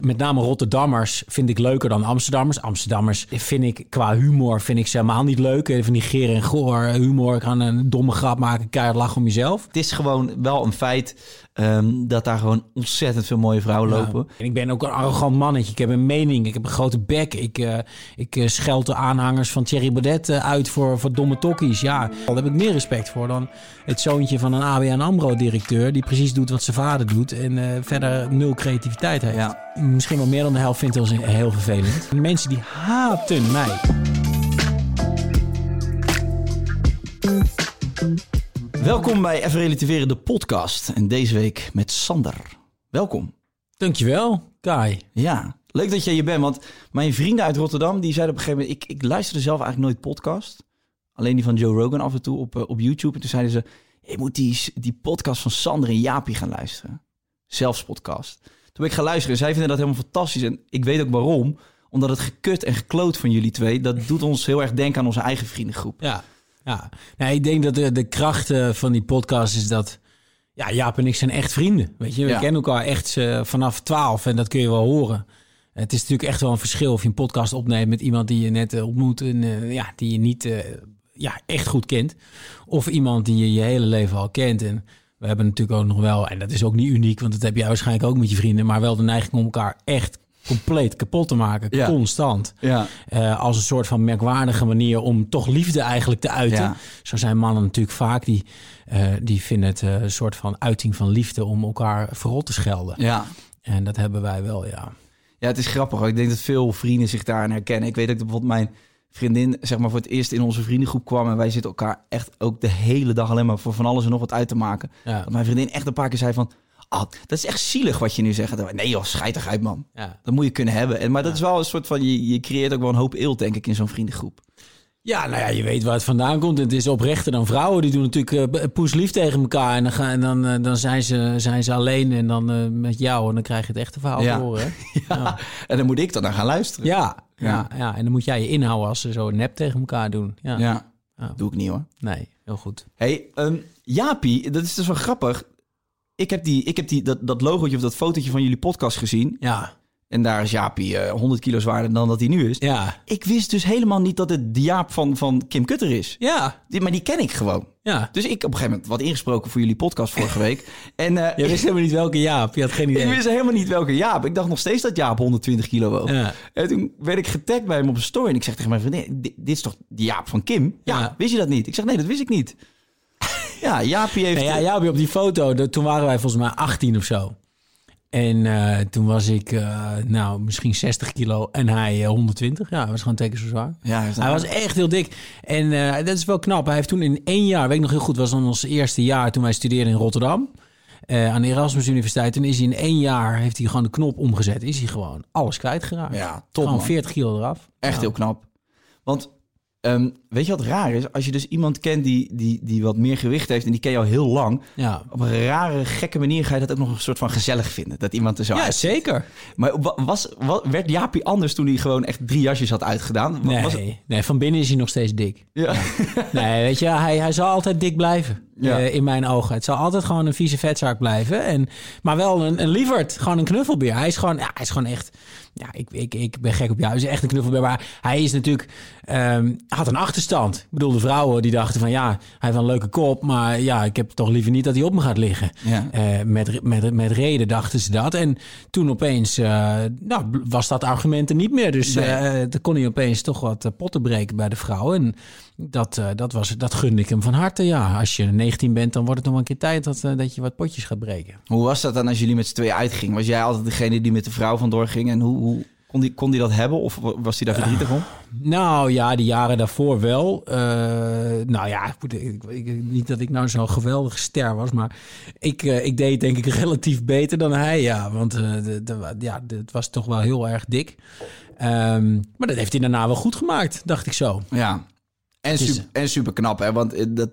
Met name Rotterdammers vind ik leuker dan Amsterdammers. Amsterdammers vind ik qua humor vind ik ze helemaal niet leuk. Van die geer en goor humor. Ik kan een domme grap maken, keihard lachen om jezelf. Het is gewoon wel een feit ehm, dat daar gewoon ontzettend veel mooie vrouwen lopen. En ik ben ook een arrogant mannetje. Ik heb een mening. Ik heb een grote bek. Ik, eh ik eh, scheld de aanhangers van Thierry Baudet eh, uit voor, voor domme tokkies. Ja, daar heb ik meer respect voor dan het zoontje van een ABN AMRO-directeur... die precies doet wat zijn vader doet en eh, verder nul creativiteit heeft. Ja. Misschien wel meer dan de helft vindt ons heel vervelend. Mensen die haten mij. Welkom bij Even Relativeren, de podcast. En deze week met Sander. Welkom. Dankjewel, Kai. Ja, leuk dat jij hier bent. Want mijn vrienden uit Rotterdam, die zeiden op een gegeven moment... Ik, ik luisterde zelf eigenlijk nooit podcast. Alleen die van Joe Rogan af en toe op, eh, op YouTube. En toen zeiden ze, je moet die, die podcast van Sander en Jaapie gaan luisteren. Zelfs podcast. Toen ben ik gaan luisteren. Zij vinden dat helemaal fantastisch. En ik weet ook waarom. Omdat het gekut en gekloot van jullie twee... dat doet ons heel erg denken aan onze eigen vriendengroep. Ja, ja. Nee, ik denk dat de, de kracht eh, van die podcast is dat... Ja, Jaap en ik zijn echt vrienden. Weet je, we Ja. kennen elkaar echt eh, vanaf 12 en dat kun je wel horen. Het is natuurlijk echt wel een verschil of je een podcast opneemt met iemand die je net eh, ontmoet en ja, die je niet ja, echt goed kent. Of iemand die je je hele leven al kent. En we hebben natuurlijk ook nog wel, en dat is ook niet uniek, want dat heb jij waarschijnlijk ook met je vrienden, maar wel de neiging om elkaar echt compleet kapot te maken, Ja. constant. Ja. Eh, als een soort van merkwaardige manier om toch liefde eigenlijk te uiten. Ja. Zo zijn mannen natuurlijk vaak, die, eh, die vinden het eh, een soort van uiting van liefde om elkaar verrot te schelden. Ja. En dat hebben wij wel, ja. Ja, het is grappig. hoor. Ik denk dat veel vrienden zich daarin herkennen. Ik weet dat ik bijvoorbeeld mijn vriendin zeg maar voor het eerst in onze vriendengroep kwam en wij zitten elkaar echt ook de hele dag alleen maar voor van alles en nog wat uit te maken. Ja. Dat mijn vriendin echt een paar keer zei van, ah, dat is echt zielig wat je nu zegt. Nee joh, schijtig uit man. Ja. Dat moet je kunnen hebben. En, maar dat is wel een soort van, je, je creëert ook wel een hoop eelt denk ik in zo'n vriendengroep. Ja, nou ja, je weet waar het vandaan komt. Het is oprechter dan vrouwen. Die doen natuurlijk eh, poeslief tegen elkaar. En dan, gaan, en dan, eh, dan zijn, ze, zijn ze alleen en dan eh, met jou. En dan krijg je het echte verhaal Ja. te horen. hè? Ja. En dan moet ik dan naar gaan luisteren. Ja, ja. Ja. Ja, en dan moet jij je inhouden als ze zo nep tegen elkaar doen. Ja, Ja, Ja. doe ik niet hoor. nee, heel goed. Hey, ehm, Jaapie, dat is dus wel grappig. Ik heb, die, ik heb die, dat, dat logootje of dat fotootje van jullie podcast gezien. Ja, En daar is Jaapie eh, 100 kilo zwaarder dan dat hij nu is. ja, Ik wist dus helemaal niet dat het de Jaap van, van Kim Kutter is. ja, Die, maar die ken ik gewoon. ja. Dus ik op een gegeven moment wat ingesproken voor jullie podcast vorige week. En eh, Je wist helemaal niet welke Jaap. Je had geen idee. ik wist helemaal niet welke Jaap. Ik dacht nog steeds dat Jaap 120 kilo woog. Ja. En toen werd ik getagd bij hem op een story. En ik zeg tegen mijn vriendin, dit, dit is toch die Jaap van Kim? Ja, Ja. wist je dat niet? Ik zeg, nee, dat wist ik niet. ja, Jaapie heeft... Nee, ja, Jaapie op die foto, de- toen waren wij volgens mij 18 of zo. En eh, toen was ik, eh, nou, misschien 60 kilo en hij eh, 120. Ja, hij was gewoon teken zo zwaar. Ja, hij was echt heel dik. En eh, dat is wel knap. Hij heeft toen in één jaar, weet ik nog heel goed, was dan ons eerste jaar toen wij studeerden in Rotterdam. eh, aan de Erasmus Universiteit. Toen is hij in één jaar, heeft hij gewoon de knop omgezet. Is hij gewoon alles kwijtgeraakt. Ja, top, Gewoon man. 40 kilo eraf. Echt Ja. heel knap. Want ehm, weet je wat raar is? Als je dus iemand kent die, die, die wat meer gewicht heeft en die ken je al heel lang. Ja, Op een rare, gekke manier ga je dat ook nog een soort van gezellig vinden. Dat iemand er zo ja uitziet. zeker. Maar wa- was, wa- werd Jaapie anders toen hij gewoon echt drie jasjes had uitgedaan? Nee, Was nee, van binnen is hij nog steeds dik. ja. Nee, weet je, hij, hij zal altijd dik blijven. Ja. eh, in mijn ogen. Het zal altijd gewoon een vieze vetzak blijven. En, maar wel een, een lieverd. Gewoon een knuffelbeer. Hij is gewoon, ja, hij is gewoon echt... Ja, ik, ik, ik ben gek op jou. Hij is echt een knuffelbeer. Maar hij is natuurlijk... ehm, had een achterstand. Ik bedoel, de vrouwen die dachten van ja, hij heeft wel een leuke kop, maar ja, ik heb toch liever niet dat hij op me gaat liggen. Ja. Eh, met, met, met reden dachten ze dat. En toen opeens eh, nou, was dat argument er niet meer. Dus Nee. eh dan kon hij opeens toch wat eh, potten breken bij de vrouw. En dat, eh, dat, was, dat gunde ik hem van harte. Ja, als je 19 bent, dan wordt het nog een keer tijd dat, eh, dat je wat potjes gaat breken. Hoe was dat dan als jullie met z'n tweeën uitgingen? Was jij altijd degene die met de vrouw vandoor ging? En hoe, hoe kon, die, kon die dat hebben? Of was hij daar verdrietig om? Nou ja, de jaren daarvoor wel. Eh, nou ja, ik, moet- ik, ik- niet dat ik nou zo'n geweldige ster was, maar ik, eh, ik deed denk ik relatief beter dan hij. Ja, want eh, de, de- ja, het was toch wel heel erg dik. Ehm, maar dat heeft hij daarna wel goed gemaakt, dacht ik zo. Ja. En, super, en super knap, hè? Want eh, dat,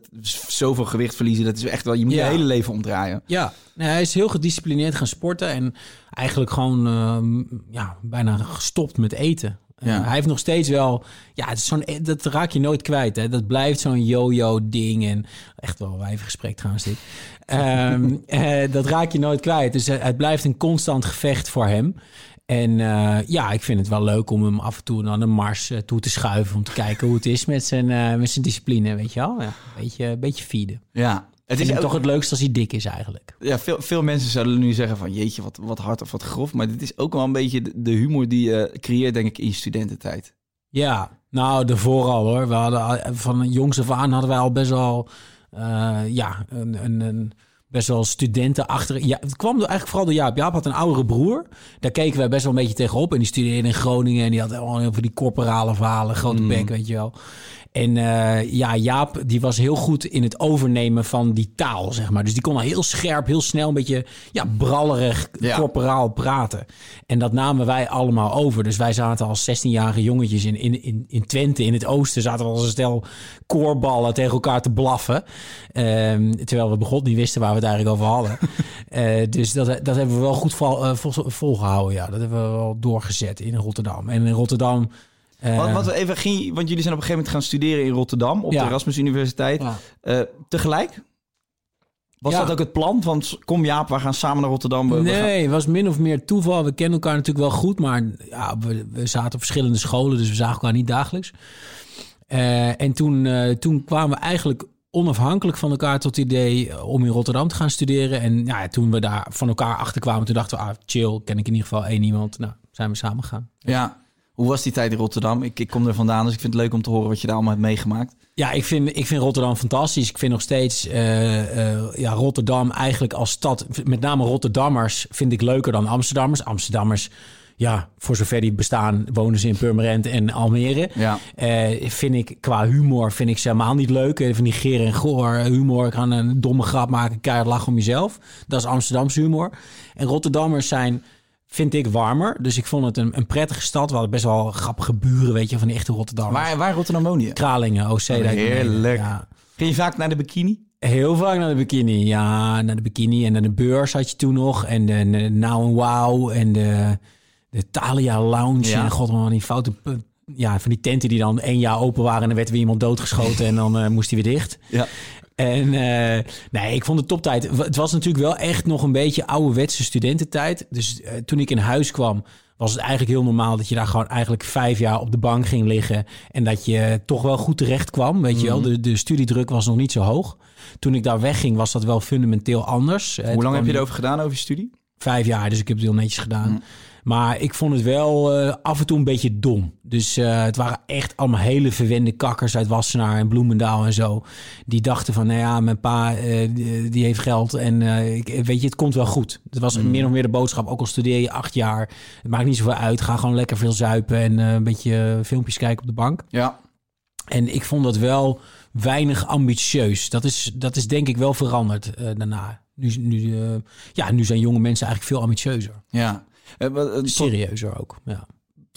zoveel gewicht verliezen, dat is echt wel... Je moet Ja. je hele leven omdraaien. Ja, nee, hij is heel gedisciplineerd gaan sporten en eigenlijk gewoon ehm, ja, bijna gestopt met eten. Eh, hij heeft nog steeds wel, ja, het is zo'n, dat raak je nooit kwijt. Hè. Dat blijft zo'n yo-yo ding en echt wel wijvengesprek trouwens dit. Ehm, eh, dat raak je nooit kwijt. Dus eh, het blijft een constant gevecht voor hem. En eh, ja, ik vind het wel leuk om hem af en toe naar de mars eh, toe te schuiven om te kijken hoe het is met zijn, eh, met zijn discipline, weet je wel. Ja, een beetje, een beetje feeden. Ja. Het is ook- toch het leukste als hij dik is eigenlijk. Ja, veel, veel mensen zouden nu zeggen van... Jeetje, wat, wat hard of wat grof. Maar dit is ook wel een beetje de, humor die je creëert, denk ik, in je studententijd. Ja, nou, de vooral hoor. We hadden van jongs af aan hadden wij al best wel, ja, een, een, een best wel studenten achter. Ja, het kwam door- eigenlijk vooral door Jaap. Jaap had een oudere broer. Daar keken wij best wel een beetje tegenop. En die studeerde in Groningen en die had allemaal heel veel die corporale verhalen, grote bek, weet je wel. En eh, ja, Jaap die was heel goed in het overnemen van die taal, zeg maar. Dus die kon al heel scherp, heel snel, een beetje ja, brallerig, Ja. corporaal praten. En dat namen wij allemaal over. Dus wij zaten als 16-jarige jongetjes in, in, in, in Twente, in het oosten, zaten we als een stel koorballen tegen elkaar te blaffen. Ehm, terwijl we begon niet wisten waar we het eigenlijk over hadden. Eh, dus dat, dat hebben we wel goed vol, vol- volgehouden. Ja, dat hebben we wel doorgezet in Rotterdam. En in Rotterdam. Eh, Wat, wat even ging, want jullie zijn op een gegeven moment gaan studeren in Rotterdam... op Ja. de Erasmus Universiteit. ja. Eh, tegelijk? Was Ja. dat ook het plan? Van kom Jaap, we gaan samen naar Rotterdam. we- we gaan- Nee, het was min of meer toeval. We kennen elkaar natuurlijk wel goed, maar ja, we, we zaten op verschillende scholen, dus we zagen elkaar niet dagelijks. Eh, en toen, toen kwamen we eigenlijk onafhankelijk van elkaar tot het idee om in Rotterdam te gaan studeren. En ja, toen we daar van elkaar achter kwamen, toen dachten we, ah, chill, ken ik in ieder geval één iemand. Nou, zijn we samen gegaan. Ja. Hoe was die tijd in Rotterdam? Ik, ik kom er vandaan, dus ik vind het leuk om te horen wat je daar allemaal hebt meegemaakt. Ja, ik vind, ik vind Rotterdam fantastisch. Ik vind nog steeds eh, eh, ja, Rotterdam eigenlijk als stad, met name Rotterdammers, vind ik leuker dan Amsterdammers. Amsterdammers, ja, voor zover die bestaan, wonen ze in Purmerend en Almere. Ja. Eh, vind ik qua humor vind ik ze helemaal niet leuk. Van die geer en goor humor. Ik ga een domme grap maken, keihard lachen om jezelf. Dat is Amsterdamse humor. En Rotterdammers zijn, vind ik, warmer. Dus ik vond het een, een prettige stad. We hadden best wel grappige buren, weet je, van die echte Rotterdammers. Waar, waar Rotterdam woon je? Kralingen, OC. heerlijk. Ja. Ging je vaak naar de bikini? Heel vaak naar de bikini. Ja, naar de bikini. En naar de beurs had je toen nog. En de, de Now Wow. En de, de Thalia Lounge. Ja. En god, man, die foute... Ja, van die tenten die dan één jaar open waren. En dan werd weer iemand doodgeschoten. en dan eh, moest hij weer dicht. Ja. En eh, nee, ik vond het toptijd. Het was natuurlijk wel echt nog een beetje ouderwetse studententijd. Dus eh, toen ik in huis kwam, was het eigenlijk heel normaal dat je daar gewoon eigenlijk vijf jaar op de bank ging liggen. En dat je toch wel goed terecht kwam. Weet je wel, de, de studiedruk was nog niet zo hoog. Toen ik daar wegging, was dat wel fundamenteel anders. Hoe lang heb je erover gedaan over je studie? Vijf jaar, dus ik heb het heel netjes gedaan. Maar ik vond het wel eh, af en toe een beetje dom. Dus eh, het waren echt allemaal hele verwende kakkers uit Wassenaar en Bloemendaal en zo. Die dachten van, nou ja, mijn pa eh, die, heeft geld en ik, weet je, het komt wel goed. Het was meer of meer de boodschap, ook al studeer je acht jaar. Het maakt niet zoveel uit, ga gewoon lekker veel zuipen en een beetje filmpjes kijken op de bank. Ja. En ik vond dat wel weinig ambitieus. Dat is, dat is denk ik wel veranderd daarna. Nu, nu, ja, nu zijn jonge mensen eigenlijk veel ambitieuzer. ja. Eh, Serieuzer ook. Ja.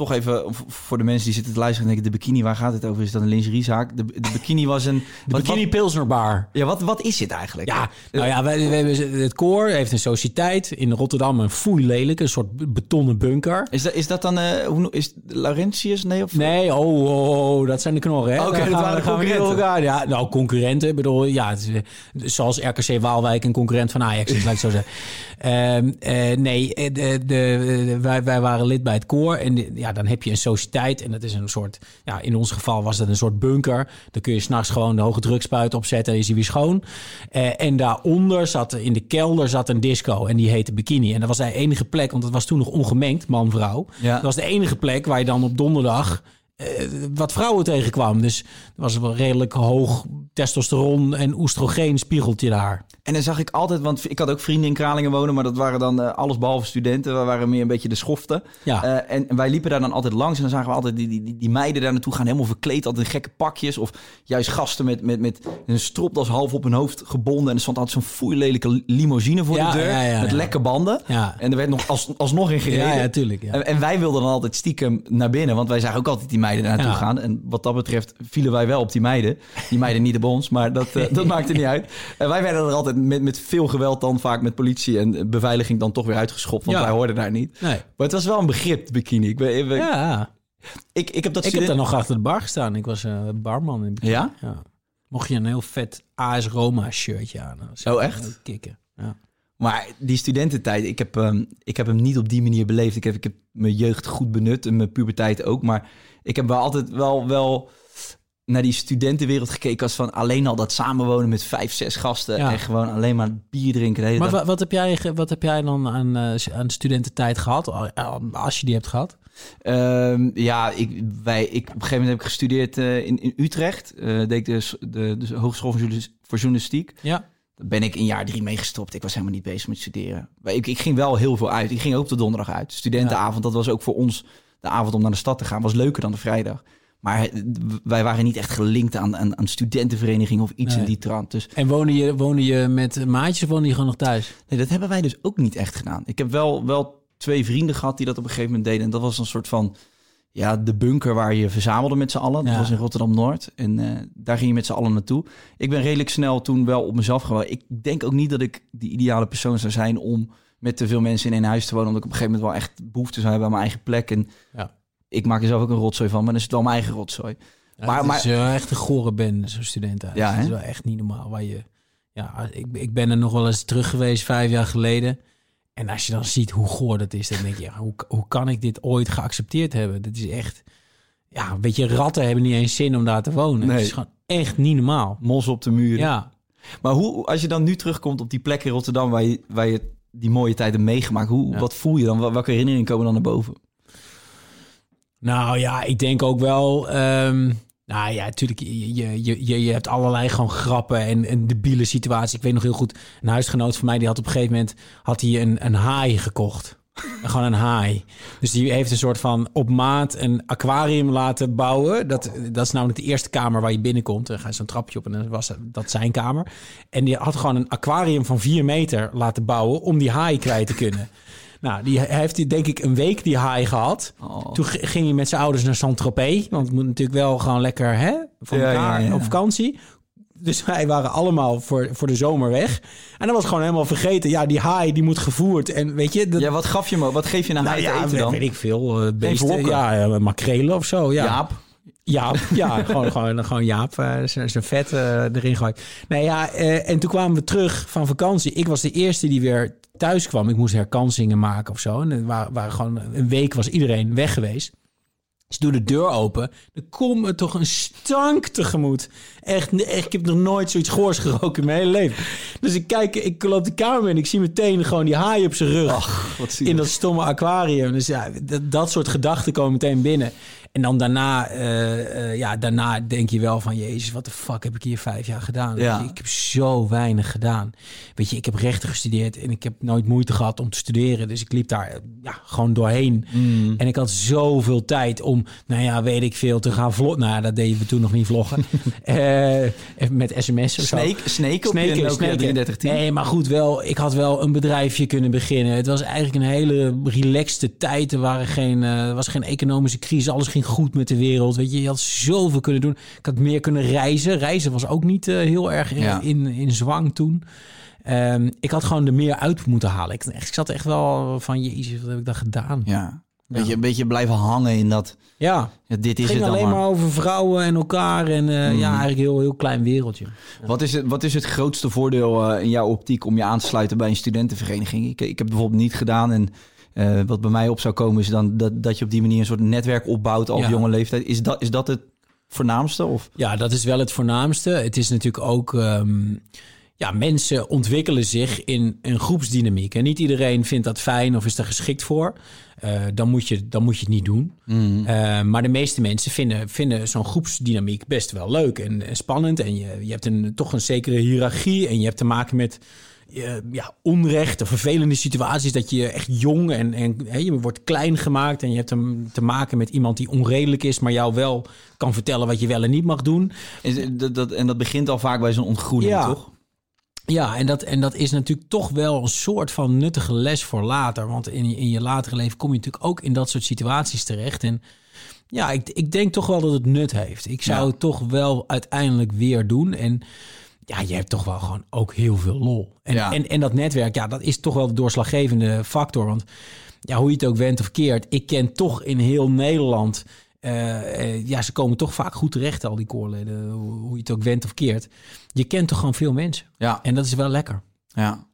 Toch even voor de mensen die zitten te luisteren en denken... de bikini, waar gaat het over? Is dat een lingeriezaak? De, de bikini was een... De wat- Bikini wat- Pilsner Bar. ja, wat, wat is dit eigenlijk? Ja, nou ja, wij, wij hebben, het koor heeft een sociëteit in Rotterdam, een foei lelijk, een soort betonnen bunker. Is dat, is dat dan... eh hoe, is Laurentius? Nee, of... Nee, oh, oh, oh, dat zijn de knorren. Oké, Daar dat gaan waren we- gaan we concurrenten. elkaar. Ja, nou, concurrenten. Ik bedoel, ja, eh, zoals RKC Waalwijk een concurrent van Ajax, is, laat ik zo zeggen. Ehm, eh, nee, de, de, de- wij, wij waren lid bij het koor. En de- ja, ja, dan heb je een sociëteit en dat is een soort, ja, in ons geval was dat een soort bunker. Dan kun je s'nachts gewoon de hoge drukspuit opzetten en is hij weer schoon. Eh, en daaronder zat, in de kelder zat een disco en die heette Bikini. En dat was de enige plek, want het was toen nog ongemengd, man-vrouw. Ja. Dat was de enige plek waar je dan op donderdag eh, wat vrouwen tegenkwam. Dus er was wel redelijk hoog testosteron en oestrogeen spiegelt je daar. En dan zag ik altijd, want ik had ook vrienden in Kralingen wonen, maar dat waren dan eh, alles behalve studenten. We waren meer een beetje de schoften. Ja. Eh, en, en wij liepen daar dan altijd langs en dan zagen we altijd die, die, die, meiden daar naartoe gaan, helemaal verkleed, altijd in gekke pakjes. Of juist gasten met, met, met een stropdas half op hun hoofd gebonden. En er stond altijd zo'n foeilelijke limousine voor Ja, de deur, ja, ja, met ja. lekke banden. Ja. En er werd nog als, alsnog in gereden. Ja, tuurlijk. Ja. En, en wij wilden dan altijd stiekem naar binnen, want wij zagen ook altijd die meiden daar naartoe gaan. En wat dat betreft vielen wij wel op die meiden. Die meiden niet bij ons, maar dat, eh, dat maakte niet uit. En wij werden er altijd met, met veel geweld dan vaak met politie en beveiliging dan toch weer uitgeschopt, want Ja. wij hoorden daar niet. Nee. Maar het was wel een begrip, bikini. Ik, ben, ik, Ja, ik, ik heb dat ik heb daar nog achter de bar gestaan. Ik was eh, barman in Bikini. Ja? Mocht je een heel vet AS Roma shirtje aan. zou Oh, echt? wel Kicken. Ja. Maar die studententijd, ik heb, ehm, ik heb hem niet op die manier beleefd. Ik heb, ik heb mijn jeugd goed benut en mijn puberteit ook. Maar ik heb wel altijd wel, wel naar die studentenwereld gekeken als van alleen al dat samenwonen met vijf, zes gasten. Ja. En gewoon alleen maar bier drinken Maar dag. wat heb, jij, wat heb jij dan aan, eh, aan studententijd gehad? eh, Als je die hebt gehad? Ehm, ja, ik, wij, ik, op een gegeven moment heb ik gestudeerd eh, in, in Utrecht. Eh deed ik de, de, de Hogeschool voor Journalis- voor Journalistiek. Ja. Daar ben ik in jaar drie mee gestopt. Ik was helemaal niet bezig met studeren. Maar ik, ik ging wel heel veel uit. Ik ging ook op de donderdag uit. Studentenavond, dat was ook voor ons de avond om naar de stad te gaan. Was leuker dan de vrijdag. Maar wij waren niet echt gelinkt aan, aan, aan studentenvereniging of iets Nee. in die trant. Dus En woonde je, woonde je met maatjes of woonde je gewoon nog thuis? nee, dat hebben wij dus ook niet echt gedaan. Ik heb wel, wel twee vrienden gehad die dat op een gegeven moment deden. En dat was een soort van ja, de bunker waar je verzamelde met z'n allen. Dat Ja. was in Rotterdam-Noord. En eh, daar ging je met z'n allen naartoe. Ik ben redelijk snel toen wel op mezelf gewoon. Ik denk ook niet dat ik de ideale persoon zou zijn om met te veel mensen in één huis te wonen. Omdat ik op een gegeven moment wel echt behoefte zou hebben aan mijn eigen plek. En Ja. Ik maak er zelf ook een rotzooi van, maar dan is het wel mijn eigen rotzooi. Ja, Maar- het maar- is eh, echt een gore bende, zo'n studenten. Ja, het is wel echt niet normaal. Waar je, ja, ik, ik ben er nog wel eens terug geweest vijf jaar geleden. En als je dan ziet hoe goor dat is, dan denk je, ja, hoe, hoe kan ik dit ooit geaccepteerd hebben? Dat is echt, ja, weet je, ratten hebben niet eens zin om daar te wonen. Nee. Het is gewoon echt niet normaal. Mos op de muren. Ja, Maar hoe, als je dan nu terugkomt op die plek in Rotterdam waar je, waar je die mooie tijd hebt meegemaakt, hoe, Ja. wat voel je dan? Wel- Welke herinneringen komen dan naar boven? Nou ja, ik denk ook wel. ehm, nou ja, natuurlijk, je, je, je, je- hebt allerlei gewoon grappen en, en debiele situaties. Ik weet nog heel goed, een huisgenoot van mij die had op een gegeven moment had hij een, een haai gekocht. Gewoon een haai. Dus die heeft een soort van op maat een aquarium laten bouwen. Dat, dat is namelijk de eerste kamer waar je binnenkomt. Dan ga je zo'n trapje op en dan was dat zijn kamer. En die had gewoon een aquarium van vier meter laten bouwen om die haai kwijt te kunnen. Nou, die hij heeft die, denk ik een week die haai gehad. Oh. Toen ging hij met zijn ouders naar Saint-Tropez. Want het moet natuurlijk wel gewoon lekker hè, van Ja, elkaar ja, ja. op vakantie. Dus wij waren allemaal voor, voor de zomer weg. En dan was gewoon helemaal vergeten. Ja, die haai die moet gevoerd. En weet je... Dat, Ja, wat gaf je me? Wat geef je naar nou haai ja, te eten dan? weet ik veel. eh, beesten. vlokken? Ja, ja, makrelen of zo. Ja. Jaap. Jaap, ja, gewoon, gewoon, gewoon Jaap, eh, zijn zijn vet eh, erin gooit. Nee, ja, eh, en toen kwamen we terug van vakantie. Ik was de eerste die weer thuis kwam. Ik moest herkansingen maken of zo. En waren gewoon een week was iedereen weg geweest. Dus ik doe de deur open. Dan komt me toch een stank tegemoet. Echt, echt, ik heb nog nooit zoiets goors geroken in mijn hele leven. Dus ik kijk, ik loop de kamer in. Ik zie meteen gewoon die haai op zijn rug Ach, wat zie je. in dat stomme aquarium. Dus ja, dat, dat soort gedachten komen meteen binnen. En dan daarna, eh, eh, ja, daarna denk je wel van... Jezus, wat de fuck heb ik hier vijf jaar gedaan? Ja. Je, ik heb zo weinig gedaan. Weet je, ik heb rechten gestudeerd en ik heb nooit moeite gehad om te studeren. Dus ik liep daar eh, ja, gewoon doorheen. Mm. En ik had zoveel tijd om, nou ja, weet ik veel, te gaan vloggen. Nou, dat deden we toen nog niet vloggen. Met sms of zo. Snake, Snake op je Nokia sneken. 3310. Nee, maar goed, wel, ik had wel een bedrijfje kunnen beginnen. Het was eigenlijk een hele relaxte tijd. Er waren geen, was geen economische crisis. Alles ging goed met de wereld. Weet je, je had zoveel kunnen doen. Ik had meer kunnen reizen. Reizen was ook niet eh, heel erg in, Ja. in, in zwang toen. Ehm, ik had gewoon er meer uit moeten halen. Ik, echt, ik zat echt wel van, jezus, wat heb ik dan gedaan? Ja. Beetje, een beetje blijven hangen in dat... Ja, Ja, dit is het ging het alleen maar. maar over vrouwen en elkaar. En eh, ja, eigenlijk een heel, heel klein wereldje. Wat is, het, wat is het grootste voordeel eh, in jouw optiek om je aan te sluiten bij een studentenvereniging? Ik, ik heb het bijvoorbeeld niet gedaan en eh, wat bij mij op zou komen is dan dat, dat je op die manier een soort netwerk opbouwt al op Ja. jonge leeftijd. Is dat, is dat het voornaamste? Of? Ja, dat is wel het voornaamste. Het is natuurlijk ook... ehm, ja, mensen ontwikkelen zich in een groepsdynamiek. En niet iedereen vindt dat fijn of is er geschikt voor. Eh, dan, moet je, dan moet je het niet doen. Eh, maar de meeste mensen vinden, vinden zo'n groepsdynamiek best wel leuk en, en spannend. En je, je hebt een, toch een zekere hiërarchie. En je hebt te maken met eh, ja, onrecht of vervelende situaties. Dat je echt jong en, en je wordt klein gemaakt. En je hebt te, te maken met iemand die onredelijk is, maar jou wel kan vertellen wat je wel en niet mag doen. Is, het- dat, dat, en dat begint al vaak bij zo'n ontgroening, Ja. toch? Ja, en dat, en dat is natuurlijk toch wel een soort van nuttige les voor later. Want in, je- in je latere leven kom je natuurlijk ook in dat soort situaties terecht. En ja, ik, ik denk toch wel dat het nut heeft. Ik zou Ja. het toch wel uiteindelijk weer doen. En ja, je hebt toch wel gewoon ook heel veel lol. En, Ja. en, en dat netwerk, ja, dat is toch wel de doorslaggevende factor. Want ja, hoe je het ook went of keert, ik ken toch in heel Nederland. eh, eh, ja, ze komen toch vaak goed terecht, al die koorleden. Hoe je het ook went of keert. Je kent toch gewoon veel mensen. Ja. En dat is wel lekker. Ja,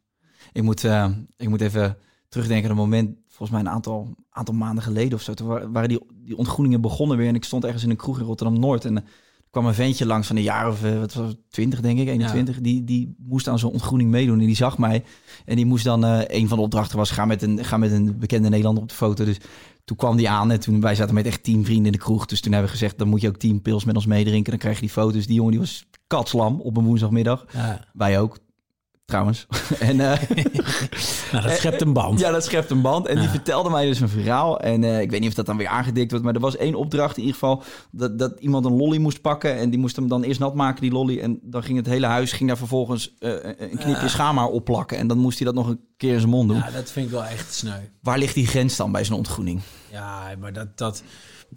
ik moet, eh, ik moet even terugdenken aan een moment, volgens mij een aantal, aantal maanden geleden of zo. Toen wa- waren die, die ontgroeningen begonnen weer en ik stond ergens in een kroeg in Rotterdam-Noord. En kwam een ventje langs van een jaar of eh, wat was het, 20 denk ik, 21. Die, die moest aan zo'n ontgroening meedoen en die zag mij. En die moest dan, eh, een van de opdrachten was, ga met een, ga met een bekende Nederlander op de foto. Dus toen kwam die aan en toen, wij zaten met echt tien vrienden in de kroeg. Dus toen hebben we gezegd, dan moet je ook tien pils met ons meedrinken. Dan krijg je die foto's. Die jongen die was katslam op een woensdagmiddag. Ja. Wij ook, trouwens. en, eh, Nou, dat schept een band. ja, dat schept een band. En die vertelde mij dus een verhaal. En eh, ik weet niet of dat dan weer aangedikt wordt. Maar er was één opdracht in ieder geval. Dat, dat iemand een lolly moest pakken. En die moest hem dan eerst nat maken, die lolly. En dan ging het hele huis ging daar vervolgens eh, een knipje schaamhaar opplakken. En dan moest hij dat nog een keer in zijn mond doen. Ja, dat vind ik wel echt sneu. Waar ligt die grens dan bij zo'n ontgroening? Ja, maar dat, dat,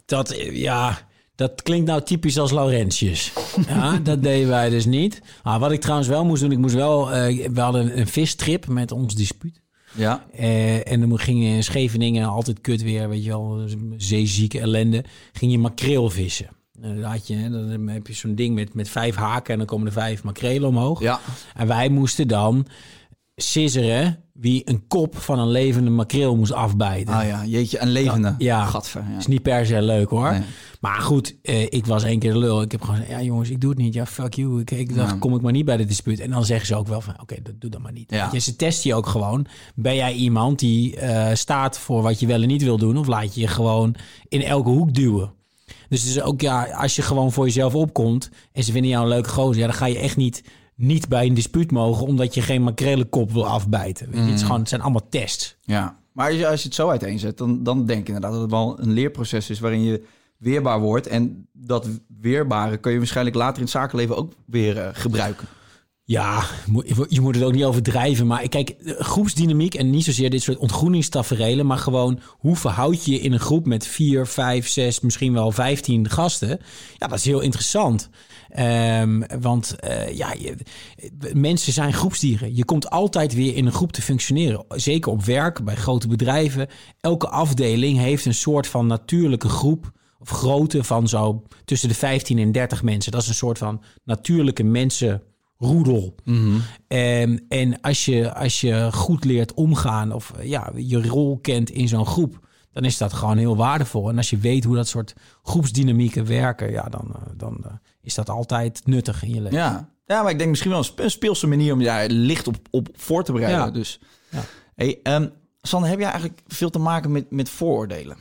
dat, ja, dat klinkt nou typisch als Laurentius. Ja, dat deden wij dus niet. Maar wat ik trouwens wel moest doen, ik moest wel, eh, we hadden een, vistrip met ons dispuut. Ja, Eh, en dan ging je in Scheveningen altijd kut weer, weet je wel, zeezieke ellende. Ging je makreel vissen. En dan, had je, dan heb je zo'n ding met, met vijf haken en dan komen er vijf makrelen omhoog. ja. En wij moesten dan scisseren wie een kop van een levende makreel moest afbijten. Ah ja, jeetje, een levende. Ja. Gadver, ja. is niet per se leuk hoor. Nee. Maar goed, eh, ik was één keer de lul. Ik heb gewoon gezegd, ja jongens, ik doe het niet. Ja, fuck you. Ik, ik dacht, Ja. kom ik maar niet bij de dispuut. En dan zeggen ze ook wel van, oké, dat doe dan maar niet. Ja. Je, ze testen je ook gewoon. Ben jij iemand die eh, staat voor wat je wel en niet wil doen? Of laat je je gewoon in elke hoek duwen? Dus het is ook, ja, als je gewoon voor jezelf opkomt... en ze vinden jou een leuke gozer... ja, dan ga je echt niet, niet bij een dispuut mogen... omdat je geen makrelenkop wil afbijten. Weet je? Het, is gewoon, het zijn allemaal tests. Ja, maar als je, als je het zo uiteenzet, dan, dan denk ik inderdaad dat het wel een leerproces is waarin je weerbaar wordt. En dat weerbare kun je waarschijnlijk later in het zakenleven ook weer eh, gebruiken. Ja, je moet het ook niet overdrijven. Maar kijk, groepsdynamiek en niet zozeer dit soort ontgroeningstaferelen, maar gewoon hoe verhoud je je in een groep met vier, vijf, zes, misschien wel vijftien gasten? Ja, dat is heel interessant. Ehm, want eh, ja, je- mensen zijn groepsdieren. Je komt altijd weer in een groep te functioneren. Zeker op werk, bij grote bedrijven. Elke afdeling heeft een soort van natuurlijke groep of grootte van zo tussen de 15 en 30 mensen. Dat is een soort van natuurlijke mensenroedel. En, en als, je, als je goed leert omgaan of ja, je rol kent in zo'n groep, dan is dat gewoon heel waardevol. En als je weet hoe dat soort groepsdynamieken werken, ja, dan, eh, dan eh, is dat altijd nuttig in je leven. Ja. ja, maar ik denk misschien wel een spe- een speelse manier om daar licht op, op voor te bereiden. Ja. Dus, Ja. hey, ehm, Sander, heb jij eigenlijk veel te maken met, met vooroordelen?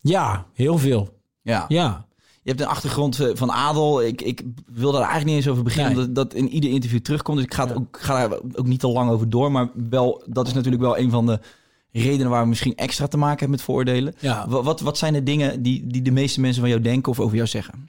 Ja, heel veel. Ja. Ja. Je hebt een achtergrond eh, van adel. Ik, ik wil daar eigenlijk niet eens over beginnen, Nee. omdat dat in ieder interview terugkomt. Dus ik ga, het ook, ga daar ook niet te lang over door. Maar wel, dat is natuurlijk wel een van de redenen waar we misschien extra te maken hebben met vooroordelen. Ja. Wa- Wat, wat zijn de dingen die, die de meeste mensen van jou denken of over jou zeggen?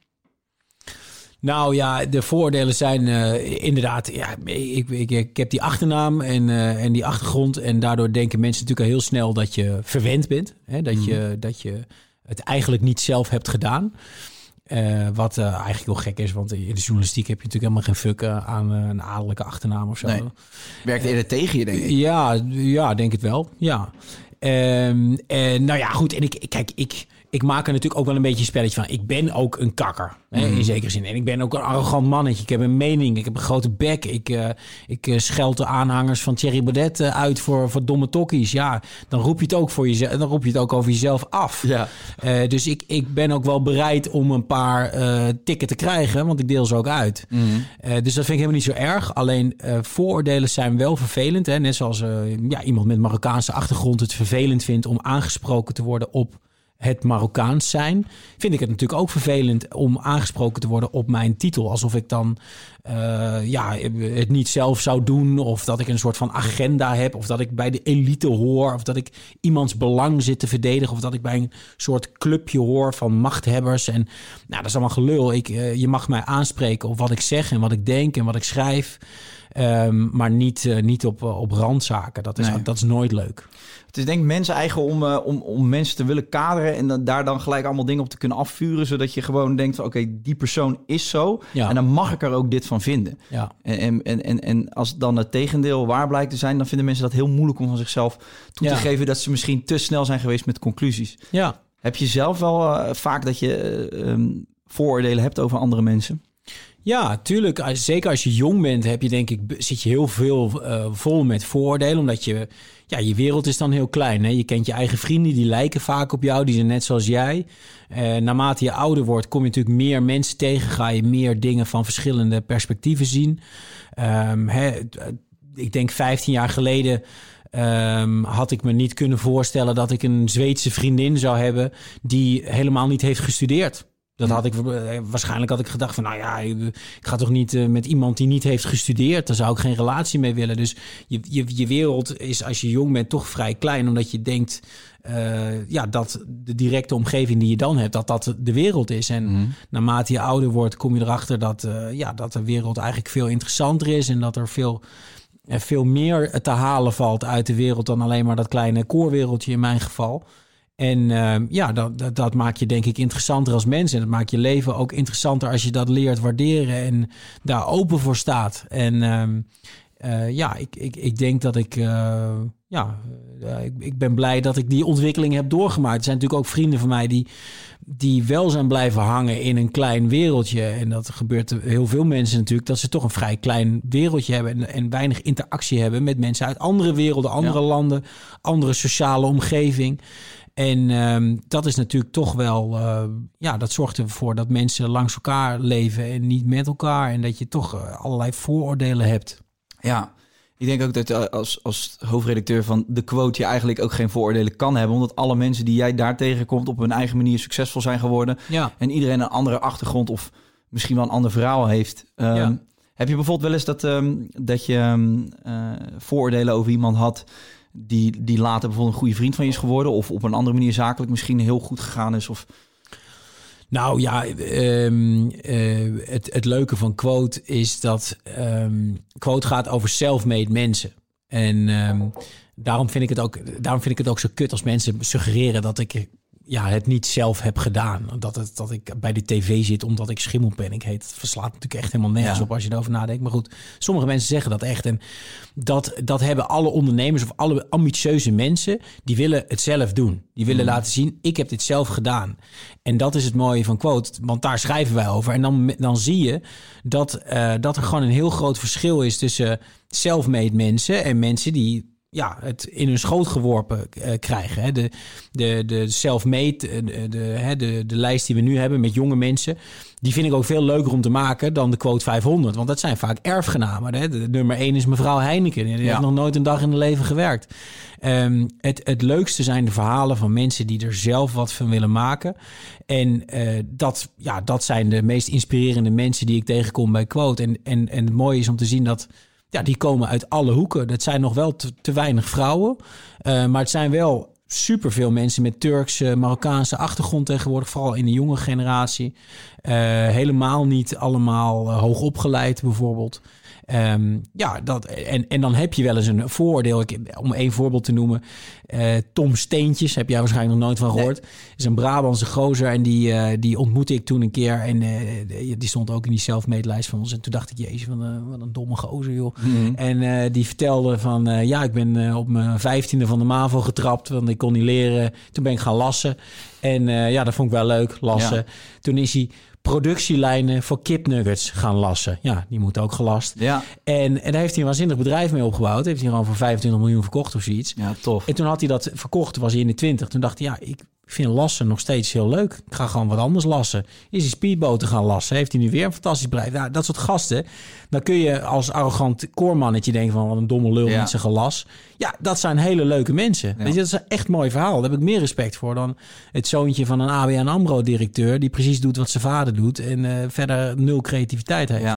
Nou ja, de voordelen zijn eh, inderdaad. Ja, ik, ik, ik heb die achternaam en, eh, en die achtergrond. En daardoor denken mensen natuurlijk al heel snel dat je verwend bent. Hè? Dat, je, dat je het eigenlijk niet zelf hebt gedaan. Eh, wat eh, eigenlijk heel gek is, want in de journalistiek heb je natuurlijk helemaal geen fuck eh, aan een adellijke achternaam of zo. Nee. Werkt eerder tegen je, denk ik. Ja, ja, denk het wel. Ja. Ehm, en nou ja, goed. En ik, kijk, ik, ik maak er natuurlijk ook wel een beetje een spelletje van. Ik ben ook een kakker, hè, in zekere zin. En ik ben ook een arrogant mannetje. Ik heb een mening, ik heb een grote bek. Ik, eh ik eh, scheld de aanhangers van Thierry Baudet eh, uit voor, voor domme tokkies. Ja, dan roep je het ook voor jezelf. Dan roep je het ook over jezelf af. Ja. Dus ik, ik ben ook wel bereid om een paar eh tikken te krijgen, want ik deel ze ook uit. Eh, dus dat vind ik helemaal niet zo erg. Alleen vooroordelen zijn wel vervelend. Hè? Net zoals ja, iemand met Marokkaanse achtergrond het vervelend vindt om aangesproken te worden op het Marokkaans zijn, vind ik het natuurlijk ook vervelend om aangesproken te worden op mijn titel. Alsof ik dan eh, ja, het niet zelf zou doen, of dat ik een soort van agenda heb, of dat ik bij de elite hoor, of dat ik iemands belang zit te verdedigen, of dat ik bij een soort clubje hoor van machthebbers. En nou, dat is allemaal gelul. Ik, eh, je mag mij aanspreken op wat ik zeg en wat ik denk en wat ik schrijf. Ehm, maar niet, eh, niet op, eh, op randzaken. Dat is, Nee. dat is nooit leuk. Het is denk ik mensen eigen om, eh, om, om mensen te willen kaderen en dan, daar dan gelijk allemaal dingen op te kunnen afvuren, zodat je gewoon denkt oké, die persoon is zo Ja. en dan mag ik er ook dit van vinden. Ja. En, en, en, en, als dan het tegendeel waar blijkt te zijn, dan vinden mensen dat heel moeilijk om van zichzelf toe Ja. te geven dat ze misschien te snel zijn geweest met conclusies. Ja. Heb je zelf wel vaak dat je eh, ehm, vooroordelen hebt over andere mensen? Ja, tuurlijk. Zeker als je jong bent, heb je denk ik zit je heel veel eh, vol met vooroordelen, omdat je ja, je wereld is dan heel klein. Hè? Je kent je eigen vrienden, die lijken vaak op jou, die zijn net zoals jij. Eh, naarmate je ouder wordt, kom je natuurlijk meer mensen tegen, ga je meer dingen van verschillende perspectieven zien. Ehm, hè, t- ik denk 15 jaar geleden ehm, had ik me niet kunnen voorstellen dat ik een Zweedse vriendin zou hebben die helemaal niet heeft gestudeerd. Dat had ik eh, waarschijnlijk had ik gedacht van nou ja, ik ga toch niet eh, met iemand die niet heeft gestudeerd. Daar zou ik geen relatie mee willen. Dus je, je, je wereld is als je jong bent toch vrij klein, omdat je denkt eh, ja, dat de directe omgeving die je dan hebt, dat dat de wereld is. En naarmate je ouder wordt, kom je erachter dat, ja, dat de wereld eigenlijk veel interessanter is en dat er veel er veel meer te halen valt uit de wereld dan alleen maar dat kleine koorwereldje in mijn geval. En ehm, ja, dat, dat, dat maakt je denk ik interessanter als mens. En dat maakt je leven ook interessanter als je dat leert waarderen en daar open voor staat. En ehm, eh, ja, ik, ik, ik denk dat ik, eh, ja, eh, ik, ik ben blij dat ik die ontwikkeling heb doorgemaakt. Er zijn natuurlijk ook vrienden van mij die, die wel zijn blijven hangen in een klein wereldje. En dat gebeurt heel veel mensen natuurlijk, dat ze toch een vrij klein wereldje hebben en, en weinig interactie hebben met mensen uit andere werelden, andere landen, andere sociale omgeving. En ehm, dat is natuurlijk toch wel, eh, ja, dat zorgt ervoor dat mensen langs elkaar leven en niet met elkaar. En dat je toch eh, allerlei vooroordelen hebt. Ja, ik denk ook dat eh, als, als hoofdredacteur van De Quote je eigenlijk ook geen vooroordelen kan hebben. Omdat alle mensen die jij daar tegenkomt op hun eigen manier succesvol zijn geworden. Ja. En iedereen een andere achtergrond of misschien wel een ander verhaal heeft. Ehm, Ja. Heb je bijvoorbeeld wel eens dat, ehm, dat je vooroordelen over iemand had... Die, die later bijvoorbeeld een goede vriend van je is geworden... of op een andere manier zakelijk misschien heel goed gegaan is? Of... Nou ja, ehm, eh, het, het leuke van Quote is dat ehm, Quote gaat over self-made mensen. En ehm, daarom, vind ik het ook, daarom vind ik het ook zo kut als mensen suggereren dat ik ja, het niet zelf heb gedaan. Dat, het, dat ik bij de tv zit omdat ik schimmelpenning heet. Het verslaat natuurlijk echt helemaal nergens Ja. op als je erover nadenkt. Maar goed, sommige mensen zeggen dat echt. En dat, dat hebben alle ondernemers of alle ambitieuze mensen... die willen het zelf doen. Die willen laten zien, ik heb dit zelf gedaan. En dat is het mooie van Quote, want daar schrijven wij over. En dan, dan zie je dat, eh, dat er gewoon een heel groot verschil is... tussen self-made mensen en mensen die ja, het in hun schoot geworpen eh, krijgen. Hè. De, de, de self-made, eh, de, de, de, de lijst die we nu hebben met jonge mensen... die vind ik ook veel leuker om te maken dan de quote 500. Want dat zijn vaak erfgenamen. Hè. De, nummer 1 is mevrouw Heineken. Die Ja. heeft nog nooit een dag in haar leven gewerkt. Ehm, het, het leukste zijn de verhalen van mensen die er zelf wat van willen maken. En eh, dat, ja, dat zijn de meest inspirerende mensen die ik tegenkom bij Quote. En, en, en het mooie is om te zien dat ja, die komen uit alle hoeken. Dat zijn nog wel te, te weinig vrouwen. eh, maar het zijn wel superveel mensen met Turkse, Marokkaanse achtergrond tegenwoordig. Vooral in de jonge generatie. Eh, helemaal niet allemaal eh, hoog opgeleid bijvoorbeeld. Ehm, ja, dat, en, en dan heb je wel eens een vooroordeel. Ik, om één voorbeeld te noemen. eh, Tom Steentjes, heb jij waarschijnlijk nog nooit van gehoord. is een Brabantse gozer en die, eh, die ontmoette ik toen een keer. En eh, die stond ook in die self-made lijst van ons. En toen dacht ik, jezus, wat een, wat een domme gozer, joh. En eh, die vertelde van, ja, ik ben op mijn vijftiende van de MAVO getrapt. Want ik kon niet leren. Toen ben ik gaan lassen. En ja, dat vond ik wel leuk, lassen. Ja. Toen is hij productielijnen voor kipnuggets gaan lassen. Ja, die moeten ook gelast. Ja, En, en daar heeft hij een waanzinnig bedrijf mee opgebouwd. Heeft hij gewoon voor 25 miljoen verkocht of zoiets. ja tof. En toen had hij dat verkocht, was hij in de 20. Toen dacht hij, ja, ik vind lassen nog steeds heel leuk. Ik ga gewoon wat anders lassen. Is hij speedboten gaan lassen? Heeft hij nu weer een fantastisch bedrijf? Nou, dat soort gasten. Dan kun je als arrogant koormannetje denken van... wat een domme lul Ja. met zijn gelas. Ja, dat zijn hele leuke mensen. Weet je, dat is een echt mooi verhaal. Daar heb ik meer respect voor dan het zoontje van een ABN AMRO-directeur... die precies doet wat zijn vader doet... en eh, verder nul creativiteit heeft. Ja.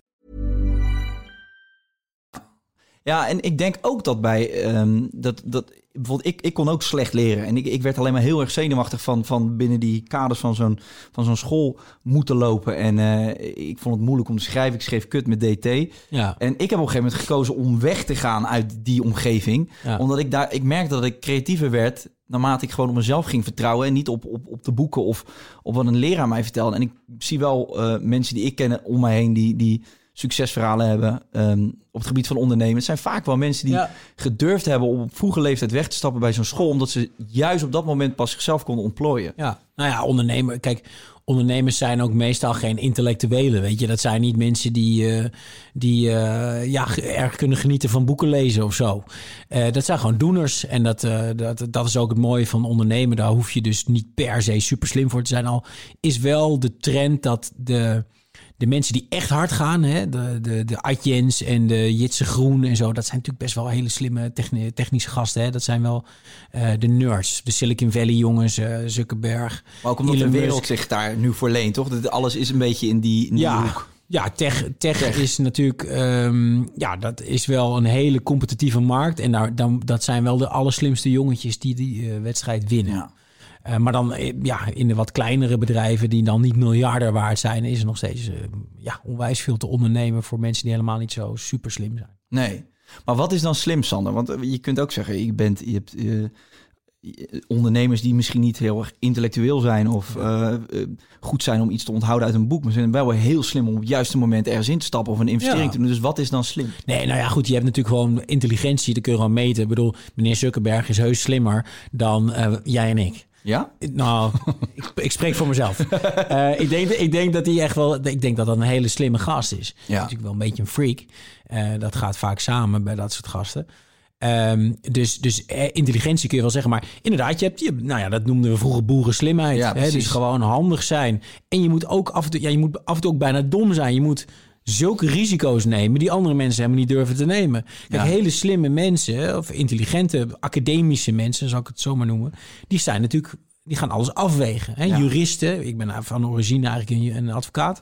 Ja, en ik denk ook dat bij ehm, dat, dat bijvoorbeeld ik, ik kon ook slecht leren en ik, ik werd alleen maar heel erg zenuwachtig van, van binnen die kaders van zo'n van zo'n school moeten lopen en eh, ik vond het moeilijk om te schrijven. Ik schreef kut met DT Ja. en ik heb op een gegeven moment gekozen om weg te gaan uit die omgeving, Ja. omdat ik daar ik merkte dat ik creatiever werd naarmate ik gewoon op mezelf ging vertrouwen en niet op, op, op de boeken of op wat een leraar mij vertelde. En ik zie wel eh, mensen die ik ken om mij heen die, die succesverhalen hebben ehm, op het gebied van ondernemen. Het zijn vaak wel mensen die Ja. gedurfd hebben om op vroege leeftijd weg te stappen bij zo'n school, omdat ze juist op dat moment pas zichzelf konden ontplooien. Ja, nou ja, ondernemer. Kijk, ondernemers zijn ook meestal geen intellectuelen. Weet je, dat zijn niet mensen die, eh, die eh, ja, erg kunnen genieten van boeken lezen of zo. Eh, dat zijn gewoon doeners. En dat, dat, dat is ook het mooie van ondernemen. Daar hoef je dus niet per se super slim voor te zijn. Al is wel de trend dat de. De mensen die echt hard gaan, hè, de, de, de Atjens en de Jitse Groen en zo, dat zijn natuurlijk best wel hele slimme techni- technische gasten. Hè. Dat zijn wel eh, de nerds, de Silicon Valley jongens, eh Zuckerberg. Maar ook omdat Elon de wereld Musk. zich daar nu voor leent, toch? Dat alles is een beetje in die, in die Ja, hoek. ja tech, tech, is natuurlijk, ehm, ja, dat is wel een hele competitieve markt. En daar, dan, dat zijn wel de allerslimste jongetjes die die eh, wedstrijd winnen. Ja. Eh, maar dan eh, ja, in de wat kleinere bedrijven die dan niet miljarden waard zijn, is er nog steeds eh, ja, onwijs veel te ondernemen voor mensen die helemaal niet zo super slim zijn. Nee. Maar wat is dan slim, Sander? Want je kunt ook zeggen, je, bent, je hebt ondernemers die misschien niet heel erg intellectueel zijn of goed zijn om iets te onthouden uit een boek, maar ze zijn wel weer heel slim om op het juiste moment ergens in te stappen of een investering Ja. te doen. Dus wat is dan slim? Nee, nou ja, goed. Je hebt natuurlijk gewoon intelligentie. Dat kun je gewoon meten. Ik bedoel, meneer Zuckerberg is heus slimmer dan jij en ik. Ja? Nou, ik, ik spreek voor mezelf. Eh, ik, denk, ik denk dat hij echt wel. Ik denk dat dat een hele slimme gast is. Ja. Natuurlijk wel een beetje een freak. Eh, dat gaat vaak samen bij dat soort gasten. Ehm, dus, dus eh, intelligentie kun je wel zeggen. Maar inderdaad, je hebt, je, nou ja, dat noemden we vroeger boerenslimheid. Ja, hè? Dus gewoon handig zijn. En je moet ook af en toe, ja, je moet af en toe ook bijna dom zijn. Je moet zulke risico's nemen die andere mensen helemaal niet durven te nemen. Kijk, Ja. hele slimme mensen, of intelligente, academische mensen, zou ik het zo maar noemen, die zijn natuurlijk, die gaan alles afwegen. Hè? Ja. Juristen, ik ben van origine eigenlijk een, advocaat.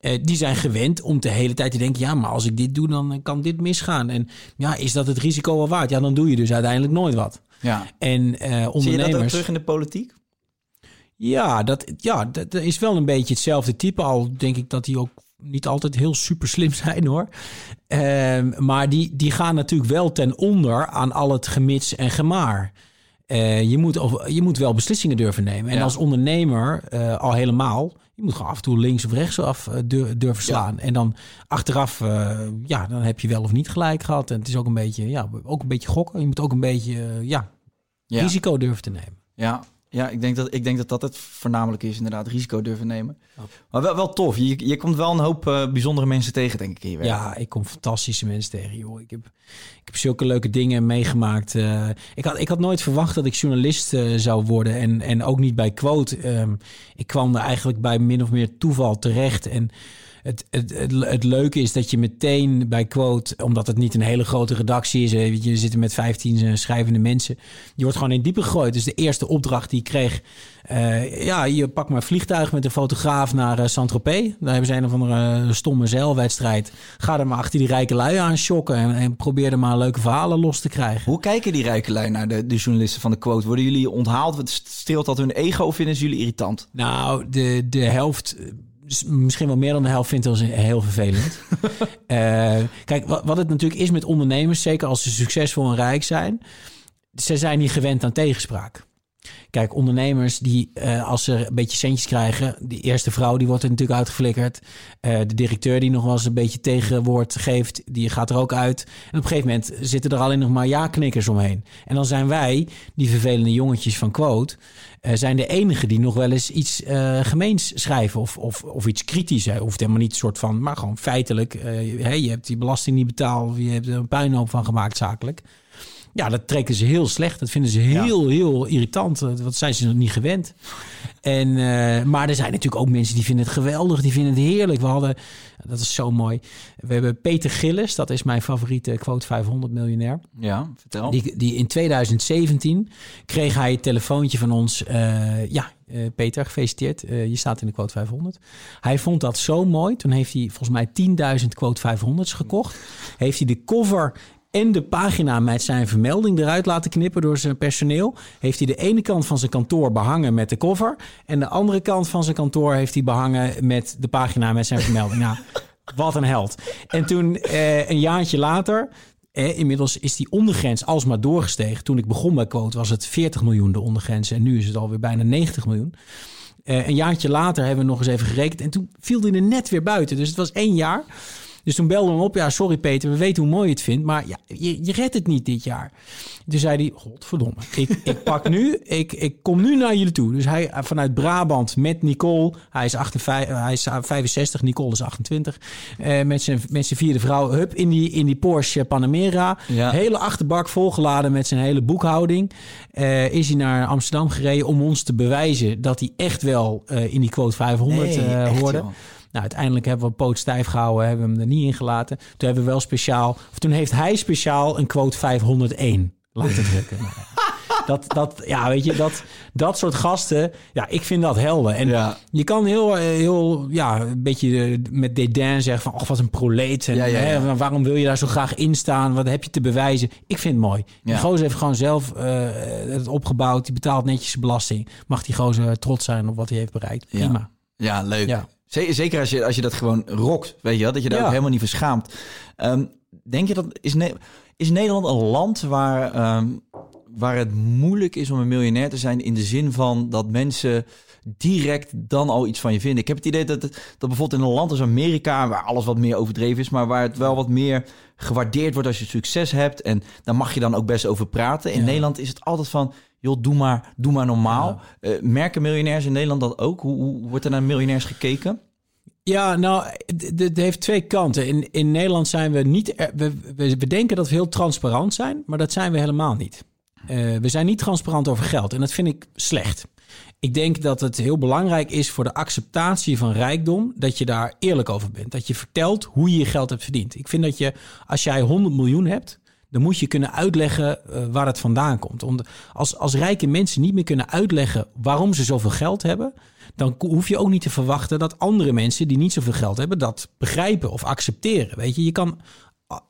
eh, die zijn gewend om de hele tijd te denken: ja, maar als ik dit doe, dan kan dit misgaan. En ja, is dat het risico wel waard? Ja, dan doe je dus uiteindelijk nooit wat. Ja. En eh Zie je ondernemers. dat ook terug in de politiek? Ja, dat, ja, dat, dat is wel een beetje hetzelfde type. Al denk ik dat die ook niet altijd heel super slim zijn hoor. Ehm, maar die, die gaan natuurlijk wel ten onder aan al het gemits en gemaar. Eh, je, moet, of- je moet wel beslissingen durven nemen. En Ja. als ondernemer eh, al helemaal. Je moet gewoon af en toe links of rechts af eh, dur- durven slaan. En dan achteraf, ja, dan heb je wel of niet gelijk gehad. En het is ook een beetje, ja, ook een beetje gokken. Je moet ook een beetje, ja, Ja. risico durven te nemen. Ja, ja ik, denk dat, ik denk dat dat het voornamelijk is, inderdaad, risico durven nemen. Maar wel, wel tof. Je, je komt wel een hoop eh, bijzondere mensen tegen, denk ik, werk. Ja, ik kom fantastische mensen tegen, joh. Ik heb, ik heb zulke leuke dingen meegemaakt. Eh, ik, had, ik had nooit verwacht dat ik journalist eh, zou worden. En, en ook niet bij Quote. Ehm, ik kwam er eigenlijk bij min of meer toeval terecht. En het, het, het, het leuke is dat je meteen bij Quote, omdat het niet een hele grote redactie is, je zit er met 15 eh, schrijvende mensen, je wordt gewoon in diepe gegooid. Dus de eerste opdracht die ik kreeg, eh, ja, je pakt maar vliegtuig met een fotograaf naar uh, Saint-Tropez. Daar hebben ze een of andere stomme zeilwedstrijd. Ga er maar achter die rijke lui aan shocken en, en probeer er maar leuke verhalen los te krijgen. Hoe kijken die rijke lui naar de, de journalisten van de quote? Worden jullie onthaald? Streelt dat hun ego of vinden ze jullie irritant? Nou, de, de helft misschien wel meer dan de helft vindt ons heel vervelend. uh, kijk, wat, wat het natuurlijk is met ondernemers, zeker als ze succesvol en rijk zijn, ze zijn niet gewend aan tegenspraak. Kijk, ondernemers die uh, als ze een beetje centjes krijgen, die eerste vrouw die wordt er natuurlijk uitgeflikkerd. Uh, de directeur die nog wel eens een beetje tegenwoord geeft, die gaat er ook uit. En op een gegeven moment zitten er alleen nog maar ja-knikkers omheen. En dan zijn wij, die vervelende jongetjes van Quote, uh, zijn de enige die nog wel eens iets gemeens schrijven of, of, of iets kritisch. Hè. Hoeft helemaal niet soort van, maar gewoon feitelijk. hey, je hebt die belasting niet betaald, je hebt er een puinhoop van gemaakt zakelijk. Ja, dat trekken ze heel slecht. Dat vinden ze heel, heel irritant. Wat zijn ze nog niet gewend. En, uh, maar er zijn natuurlijk ook mensen die vinden het geweldig. Die vinden het heerlijk. We hadden, dat is zo mooi. We hebben Peter Gillis. Dat is mijn favoriete quote 500 miljonair. Ja, vertel. Die, die in 2017 kreeg hij het telefoontje van ons. Uh, ja, uh, Peter, gefeliciteerd. je staat in de quote 500. Hij vond dat zo mooi. Toen heeft hij volgens mij 10.000 quote 500's gekocht. Heeft hij de cover en de pagina met zijn vermelding eruit laten knippen door zijn personeel. Heeft hij de ene kant van zijn kantoor behangen met de cover. En de andere kant van zijn kantoor heeft hij behangen met de pagina met zijn vermelding. nou, wat een held. En toen eh, een jaartje later. Eh, inmiddels is die ondergrens alsmaar doorgestegen. Toen ik begon bij Quote was het 40 miljoen de ondergrens. En nu is het alweer bijna 90 miljoen. Uh, een jaartje later hebben we nog eens even gerekend. En toen viel hij er net weer buiten. Dus het was één jaar. Dus toen belde hem op. Ja, sorry Peter, we weten hoe mooi je het vindt. Maar ja, je, je redt het niet dit jaar. Toen zei hij, godverdomme. Ik, ik pak nu, ik, ik kom nu naar jullie toe. Dus hij vanuit Brabant met Nicole. Hij is, 58, hij is 65, Nicole is 28. Uh, met, zijn, met zijn vierde vrouw. Hup, in die, in die Porsche Panamera. Ja. Hele achterbak volgeladen met zijn hele boekhouding. Uh, is hij naar Amsterdam gereden om ons te bewijzen... dat hij echt wel uh, in die quote 500 nee, hoorde. Joh. Nou, uiteindelijk hebben we poot stijf gehouden, hebben we hem er niet in gelaten. Toen hebben we wel speciaal, of toen heeft hij speciaal een quote 501 laten drukken. dat, dat, ja, weet je, dat, dat soort gasten, ja, ik vind dat helder. En ja. je kan heel, heel, ja, een beetje met dédain zeggen van, oh, wat een proleet. En, ja, ja, hè, waarom wil je daar zo graag in staan? Wat heb je te bewijzen? Ik vind het mooi. Die gozer heeft gewoon zelf uh, het opgebouwd. Die betaalt netjes belasting. Mag die gozer trots zijn op wat hij heeft bereikt. Prima. Ja, leuk. Zeker als je, als je dat gewoon rokt, weet je wel, dat je daar ja. ook helemaal niet verschaamt. Um, denk je dat, is, ne is Nederland een land waar, um, waar het moeilijk is om een miljonair te zijn in de zin van dat mensen direct dan al iets van je vinden? Ik heb het idee dat, dat bijvoorbeeld in een land als Amerika, waar alles wat meer overdreven is, maar waar het wel wat meer gewaardeerd wordt als je succes hebt en daar mag je dan ook best over praten. In ja. Nederland is het altijd van, joh, doe maar, doe maar normaal. Ja. Uh, merken miljonairs in Nederland dat ook? Hoe, hoe wordt er naar miljonairs gekeken? Ja, nou, het heeft twee kanten. In, in Nederland zijn we niet. We, we, we, denken dat we heel transparant zijn, maar dat zijn we helemaal niet. Uh, we zijn niet transparant over geld en dat vind ik slecht. Ik denk dat het heel belangrijk is voor de acceptatie van rijkdom dat je daar eerlijk over bent. Dat je vertelt hoe je je geld hebt verdiend. Ik vind dat je, als jij 100 miljoen hebt, dan moet je kunnen uitleggen uh, waar het vandaan komt. Om als, als rijke mensen niet meer kunnen uitleggen waarom ze zoveel geld hebben, dan hoef je ook niet te verwachten dat andere mensen die niet zoveel geld hebben, dat begrijpen of accepteren. Weet je, je kan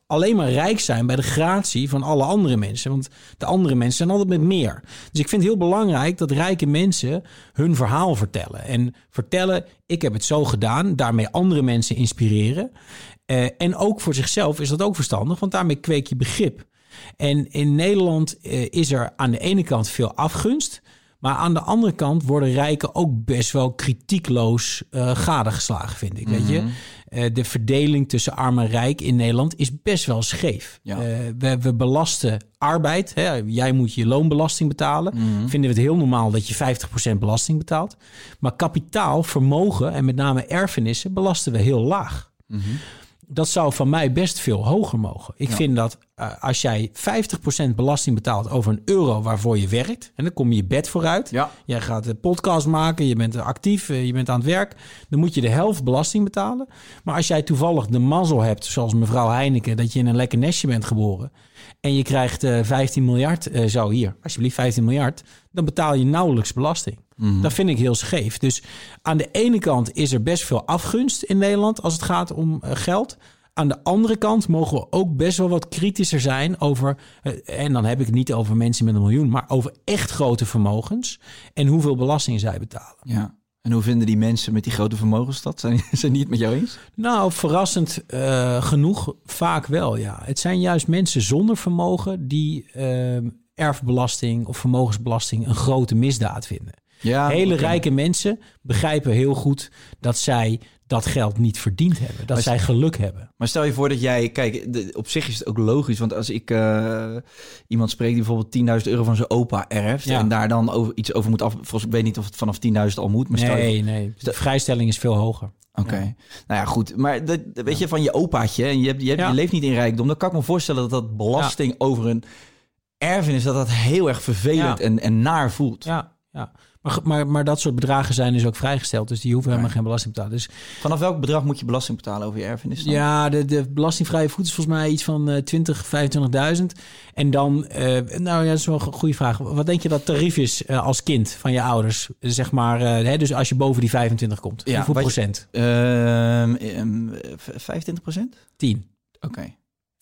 alleen maar rijk zijn bij de gratie van alle andere mensen. Want de andere mensen zijn altijd met meer. Dus ik vind het heel belangrijk dat rijke mensen hun verhaal vertellen. En vertellen, ik heb het zo gedaan, daarmee andere mensen inspireren. Uh, en ook voor zichzelf is dat ook verstandig, want daarmee kweek je begrip. En in Nederland uh, is er aan de ene kant veel afgunst. Maar aan de andere kant worden rijken ook best wel kritiekloos uh, gadegeslagen, vind ik. Mm -hmm. Weet je? Uh, de verdeling tussen arm en rijk in Nederland is best wel scheef. Ja. Uh, we, we, belasten arbeid. Hè? Jij moet je loonbelasting betalen. Mm -hmm. Vinden we het heel normaal dat je 50% belasting betaalt. Maar kapitaal, vermogen en met name erfenissen belasten we heel laag. Mm -hmm. Dat zou van mij best veel hoger mogen. Ik vind dat eh, als jij 50% belasting betaalt over een euro waarvoor je werkt, en dan kom je je bed vooruit. Ja. Jij gaat een podcast maken, je bent actief, eh, je bent aan het werk. Dan moet je de helft belasting betalen. Maar als jij toevallig de mazzel hebt, zoals mevrouw Heineken, dat je in een lekker nestje bent geboren. En je krijgt eh 15 miljard, eh, zo hier, alsjeblieft 15 miljard. Dan betaal je nauwelijks belasting. Dat vind ik heel scheef. Dus aan de ene kant is er best veel afgunst in Nederland als het gaat om eh, geld. Aan de andere kant mogen we ook best wel wat kritischer zijn over, eh, en dan heb ik het niet over mensen met een miljoen, maar over echt grote vermogens en hoeveel belasting zij betalen. Ja. En hoe vinden die mensen met die grote vermogens dat? Zijn, die het met jou eens? Nou, verrassend eh, genoeg vaak wel, ja. Het zijn juist mensen zonder vermogen die eh, erfbelasting of vermogensbelasting een grote misdaad vinden. Ja, Hele rijke mensen begrijpen heel goed dat zij dat geld niet verdiend hebben. Dat Maar- zij geluk hebben. Maar stel je voor dat jij, kijk, de- op zich is het ook logisch. Want als ik eh, iemand spreek die bijvoorbeeld 10.000 euro van zijn opa erft. Ja. En daar dan over, iets over moet af. Volgens ik weet niet of het vanaf 10.000 al moet. Maar stel je- Nee, nee. De vrijstelling is veel hoger. Oké. Nou ja, goed. Maar dat, weet je, van je opaatje en je, hebt, je, hebt, je leeft niet in rijkdom. Dan kan ik me voorstellen dat dat belasting over een erfenis, dat dat heel erg vervelend en, en naar voelt. Ja, ja. Maar, maar, maar dat soort bedragen zijn dus ook vrijgesteld. Dus die hoeven helemaal geen belasting te betalen. Dus Vanaf welk bedrag moet je belasting betalen over je erfenis? dan? Ja, de, de belastingvrije voet is volgens mij iets van eh 20, 25.000. En dan, eh, nou ja, dat is wel een goede vraag. Wat denk je dat tarief is eh, als kind van je ouders? Zeg maar, eh, hè, dus als je boven die 25 komt. Ja, Hoeveel je- procent? Ehm, ehm, v- 25 procent? 10. Oké.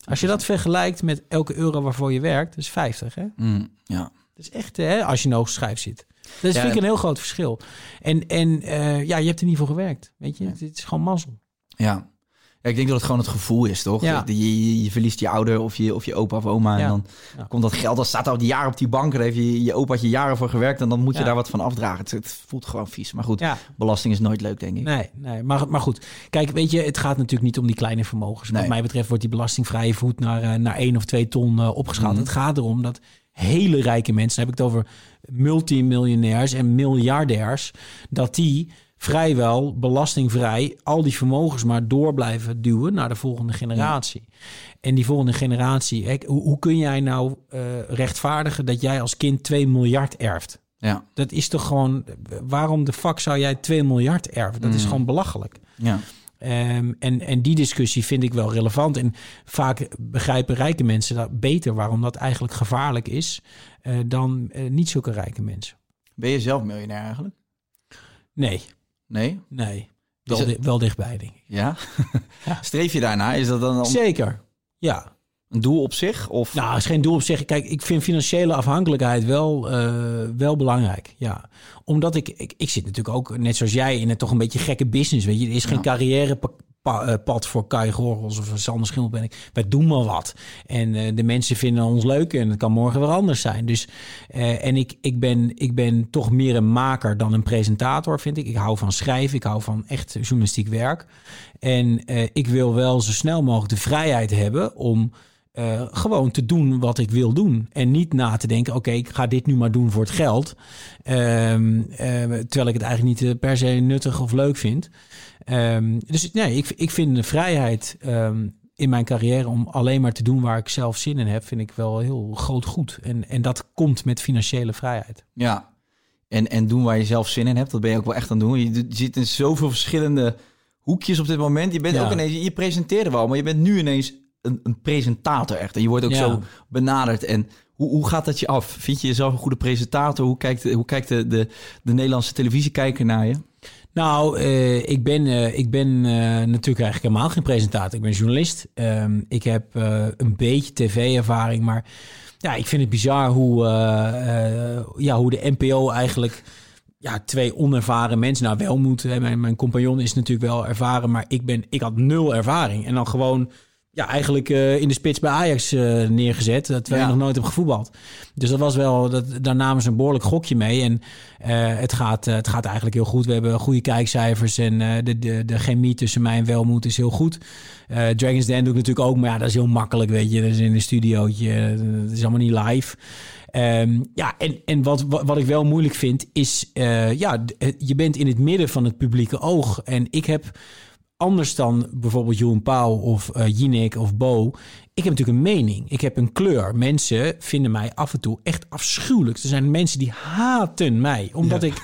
Als je dat vergelijkt met elke euro waarvoor je werkt, dat is 50. Hè? Mm, ja. Dat is echt, hè, als je een hoogste schijf zit. Dat is Ja. vind ik een heel groot verschil. En, en eh, ja, je hebt er niet voor gewerkt. Weet je, het, het is gewoon mazzel. Ja. ja. Ik denk dat het gewoon het gevoel is, toch? Ja. Je, je, je verliest je ouder of je, of je opa of oma. En dan komt dat geld, dat staat al die jaren op die bank. Daar heeft je, je opa had je jaren voor gewerkt. En dan moet je daar wat van afdragen. Het, het voelt gewoon vies. Maar goed, belasting is nooit leuk, denk ik. Nee, nee maar, maar goed. Kijk, weet je, het gaat natuurlijk niet om die kleine vermogens. Nee. Wat mij betreft wordt die belastingvrije voet naar, eh, naar 1 of 2 ton eh, opgeschaald. Mhm. Het gaat erom dat hele rijke mensen, dan heb ik het over multimiljonairs en miljardairs, dat die vrijwel belastingvrij al die vermogens maar door blijven duwen naar de volgende generatie. En die volgende generatie, hè, hoe, hoe kun jij nou eh, rechtvaardigen dat jij als kind 2 miljard erft? Ja. Dat is toch gewoon, waarom de fuck zou jij 2 miljard erven? Dat is gewoon belachelijk. ja. Ehm, en, en die discussie vind ik wel relevant. En vaak begrijpen rijke mensen dat beter waarom dat eigenlijk gevaarlijk is eh, dan eh, niet zulke rijke mensen. Ben je zelf miljonair eigenlijk? Nee, Nee? nee. Wel, het- di- wel dichtbij, denk ik. Ja? Ja. Streef je daarna? Is dat dan Zeker. Ja. Een doel op zich? Of... Nou, is geen doel op zich. Kijk, ik vind financiële afhankelijkheid wel, eh, wel belangrijk. Ja. Omdat ik, ik, ik zit natuurlijk ook, net zoals jij, in een toch een beetje gekke business. Weet je, er is geen Ja. carrièrepad voor Kai Gorgels of Sander Schimmel ben ik. Wij doen maar wat. En eh, de mensen vinden ons leuk en het kan morgen weer anders zijn. Dus, eh, en ik, ik, ben, ik ben toch meer een maker dan een presentator, vind ik. Ik hou van schrijven, ik hou van echt journalistiek werk. En eh, ik wil wel zo snel mogelijk de vrijheid hebben om eh, gewoon te doen wat ik wil doen. En niet na te denken, oké, ik ga dit nu maar doen voor het geld. Ehm, eh, terwijl ik het eigenlijk niet eh, per se nuttig of leuk vind. Ehm, dus nee, ik, ik vind de vrijheid ehm, in mijn carrière om alleen maar te doen waar ik zelf zin in heb, vind ik wel heel groot goed. En, en dat komt met financiële vrijheid. Ja. En, en doen waar je zelf zin in hebt, dat ben je ook wel echt aan het doen. Je, zit in zoveel verschillende hoekjes op dit moment. Je bent Ja. ook ineens, je presenteerde wel, maar je bent nu ineens een, een presentator echt. En je wordt ook Ja. zo benaderd. En hoe, hoe gaat dat je af? Vind je jezelf een goede presentator? Hoe kijkt, de- hoe kijkt de, de, de Nederlandse televisiekijker naar je? Nou, eh, ik ben, eh, ik ben eh, natuurlijk eigenlijk helemaal geen presentator. Ik ben journalist. Ehm, ik heb een beetje tv-ervaring, maar ja, ik vind het bizar hoe, ja, hoe de NPO eigenlijk ja, twee onervaren mensen nou wel moet. Hè. Mijn, mijn compagnon is natuurlijk wel ervaren, maar ik, ben, ik had nul ervaring. En dan gewoon ja, eigenlijk eh, in de spits bij Ajax eh, neergezet, eh, terwijl Ja. je nog nooit heb gevoetbald. Dus dat was wel, dat, daar namen ze een behoorlijk gokje mee. En eh, het, gaat, eh, het gaat eigenlijk heel goed. We hebben goede kijkcijfers en eh, de, de, de chemie tussen mij en Welmoed is heel goed. Eh Dragon's Den doe ik natuurlijk ook, maar ja, dat is heel makkelijk, weet je. Dat is in een studiootje, eh, dat is allemaal niet live. Ehm, ja, en, en wat, wat, wat ik wel moeilijk vind, is... eh, ja, eh, je bent in het midden van het publieke oog. En ik heb anders dan bijvoorbeeld Jeroen Pauw of uh, Jinek of Bo. Ik heb natuurlijk een mening. Ik heb een kleur. Mensen vinden mij af en toe echt afschuwelijk. Er zijn mensen die haten mij. Omdat, Ik,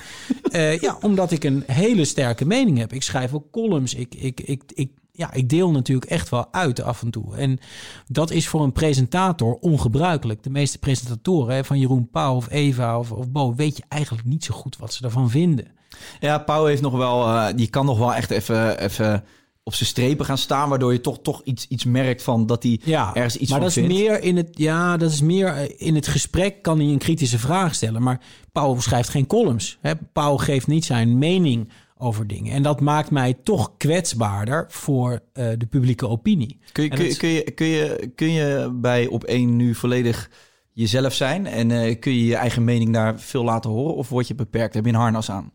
uh, ja, omdat ik een hele sterke mening heb. Ik schrijf ook columns. Ik, ik, ik, ik, ja, ik deel natuurlijk echt wel uit af en toe. En dat is voor een presentator ongebruikelijk. De meeste presentatoren hè, van Jeroen Pauw of Eva of, of Bo... weet je eigenlijk niet zo goed wat ze ervan vinden. Ja, Pauw heeft nog wel, uh, die kan nog wel echt even, even op zijn strepen gaan staan, waardoor je toch, toch iets, iets merkt van dat hij ja, ergens iets maar van dat is meer in het ja, dat is meer eh, in het gesprek kan hij een kritische vraag stellen, maar Pauw schrijft geen columns. Hè? Pauw geeft niet zijn mening over dingen. En dat maakt mij toch kwetsbaarder voor uh, de publieke opinie. Kun je, kun, je, kun, je, kun, je, kun je bij op één nu volledig jezelf zijn en uh, kun je je eigen mening daar veel laten horen of word je beperkt? Heb je een harnas aan?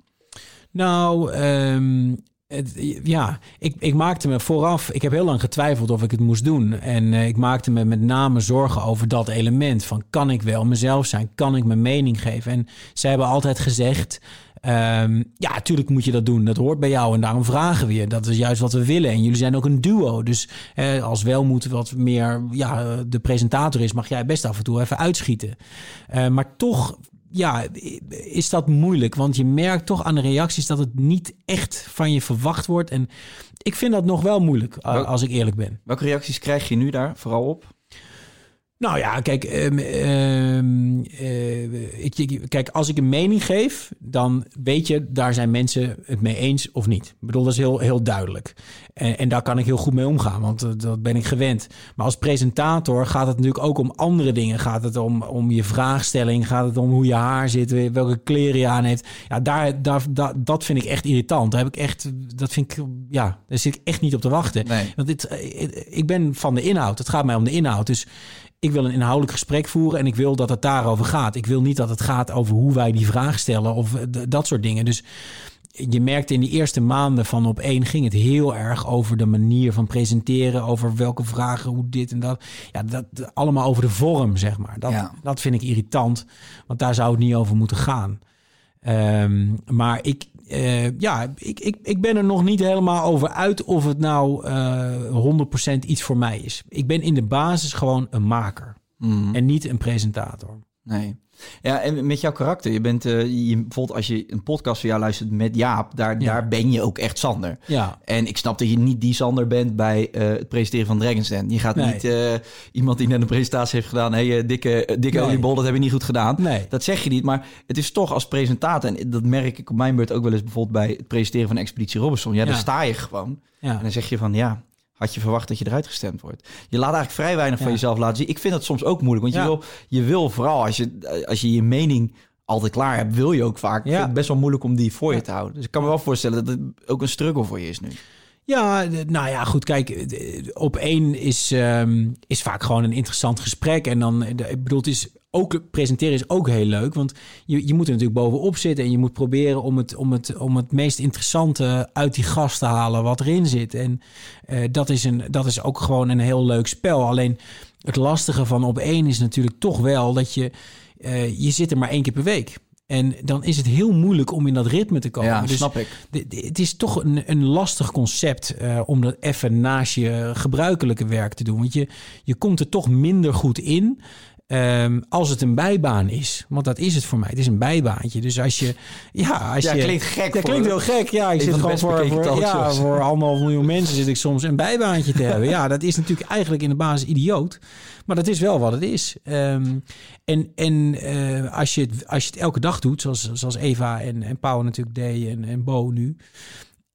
Nou, het, ja, ik, ik maakte me vooraf, ik heb heel lang getwijfeld of ik het moest doen. En uh, ik maakte me met name zorgen over dat element van kan ik wel mezelf zijn, kan ik mijn mening geven. En zij hebben altijd gezegd, um, ja, natuurlijk moet je dat doen, dat hoort bij jou en daarom vragen we je. Dat is juist wat we willen en jullie zijn ook een duo. Dus uh, als wel moet wat meer ja, de presentator is, mag jij best af en toe even uitschieten. Uh, maar toch ja, is dat moeilijk. Want je merkt toch aan de reacties dat het niet echt van je verwacht wordt. En ik vind dat nog wel moeilijk, als ik eerlijk ben. Welke reacties krijg je nu daar vooral op? Nou ja, kijk, um, um, uh, ik, kijk, als ik een mening geef, dan weet je, daar zijn mensen het mee eens of niet. Ik bedoel, dat is heel, heel duidelijk. En, en daar kan ik heel goed mee omgaan, want uh, dat ben ik gewend. Maar als presentator gaat het natuurlijk ook om andere dingen. Gaat het om, om je vraagstelling, gaat het om hoe je haar zit, welke kleren je aan heeft. Ja, daar, daar, daar, dat vind ik echt irritant. Daar heb ik echt, dat vind ik, ja, daar zit ik echt niet op te wachten. Nee. Want dit, ik ben van de inhoud. Het gaat mij om de inhoud. Dus ik wil een inhoudelijk gesprek voeren en ik wil dat het daarover gaat. Ik wil niet dat het gaat over hoe wij die vraag stellen of dat soort dingen. Dus je merkte in die eerste maanden van op één ging het heel erg over de manier van presenteren, over welke vragen, hoe dit en dat. Ja, dat allemaal over de vorm, zeg maar. Dat, ja. dat vind ik irritant, want daar zou het niet over moeten gaan. Um, maar ik, uh, ja, ik, ik, ik ben er nog niet helemaal over uit of het nou uh, eh, 100% iets voor mij is. Ik ben in de basis gewoon een maker mm. en niet een presentator. Nee. Ja, en met jouw karakter. Je bent uh, je, bijvoorbeeld als je een podcast van jou luistert met Jaap, daar, ja. daar ben je ook echt Sander. Ja. En ik snap dat je niet die Sander bent bij uh, het presenteren van Dragon's Den. Je gaat nee. niet uh, iemand die net een presentatie heeft gedaan, hé, hey, dikke, dikke nee. oliebol, dat heb je niet goed gedaan. Nee. Dat zeg je niet, maar het is toch als presentator, en dat merk ik op mijn beurt ook wel eens bijvoorbeeld bij het presenteren van Expeditie Robinson. Ja, ja. daar sta je gewoon. Ja. En dan zeg je van, ja, had je verwacht dat je eruit gestemd wordt. Je laat eigenlijk vrij weinig ja. van jezelf laten zien. Ik vind dat soms ook moeilijk, want je, wil, je wil vooral als je, als je je mening altijd klaar hebt, wil je ook vaak. Ja. best wel moeilijk om die voor je te houden. Dus ik kan me wel voorstellen dat het ook een struggle voor je is nu. Ja, nou ja, goed. Kijk, op één is, um, is vaak gewoon een interessant gesprek. En dan, ik bedoel, het is ook presenteren is ook heel leuk. Want je, je moet er natuurlijk bovenop zitten. En je moet proberen om het, om het, om het meest interessante uit die gast te halen wat erin zit. En uh, dat, is een, dat is ook gewoon een heel leuk spel. Alleen het lastige van op één is natuurlijk toch wel dat je. Uh, je zit er maar één keer per week. En dan is het heel moeilijk om in dat ritme te komen. Ja, dus snap ik. Het is toch een, een lastig concept uh, om dat even naast je gebruikelijke werk te doen. Want je, je komt er toch minder goed in. Um, als het een bijbaan is. Want dat is het voor mij. Het is een bijbaantje. Dus als je... Ja, als ja, je, klinkt gek. Dat klinkt heel gek. Ja, ik zit gewoon voor, voor, ja, voor anderhalf miljoen mensen zit ik soms een bijbaantje te hebben. Ja, dat is natuurlijk eigenlijk in de basis idioot. Maar dat is wel wat het is. Um, en en uh, als, je het, als je het elke dag doet, zoals, zoals Eva en, en Pauw natuurlijk deed en, en Bo nu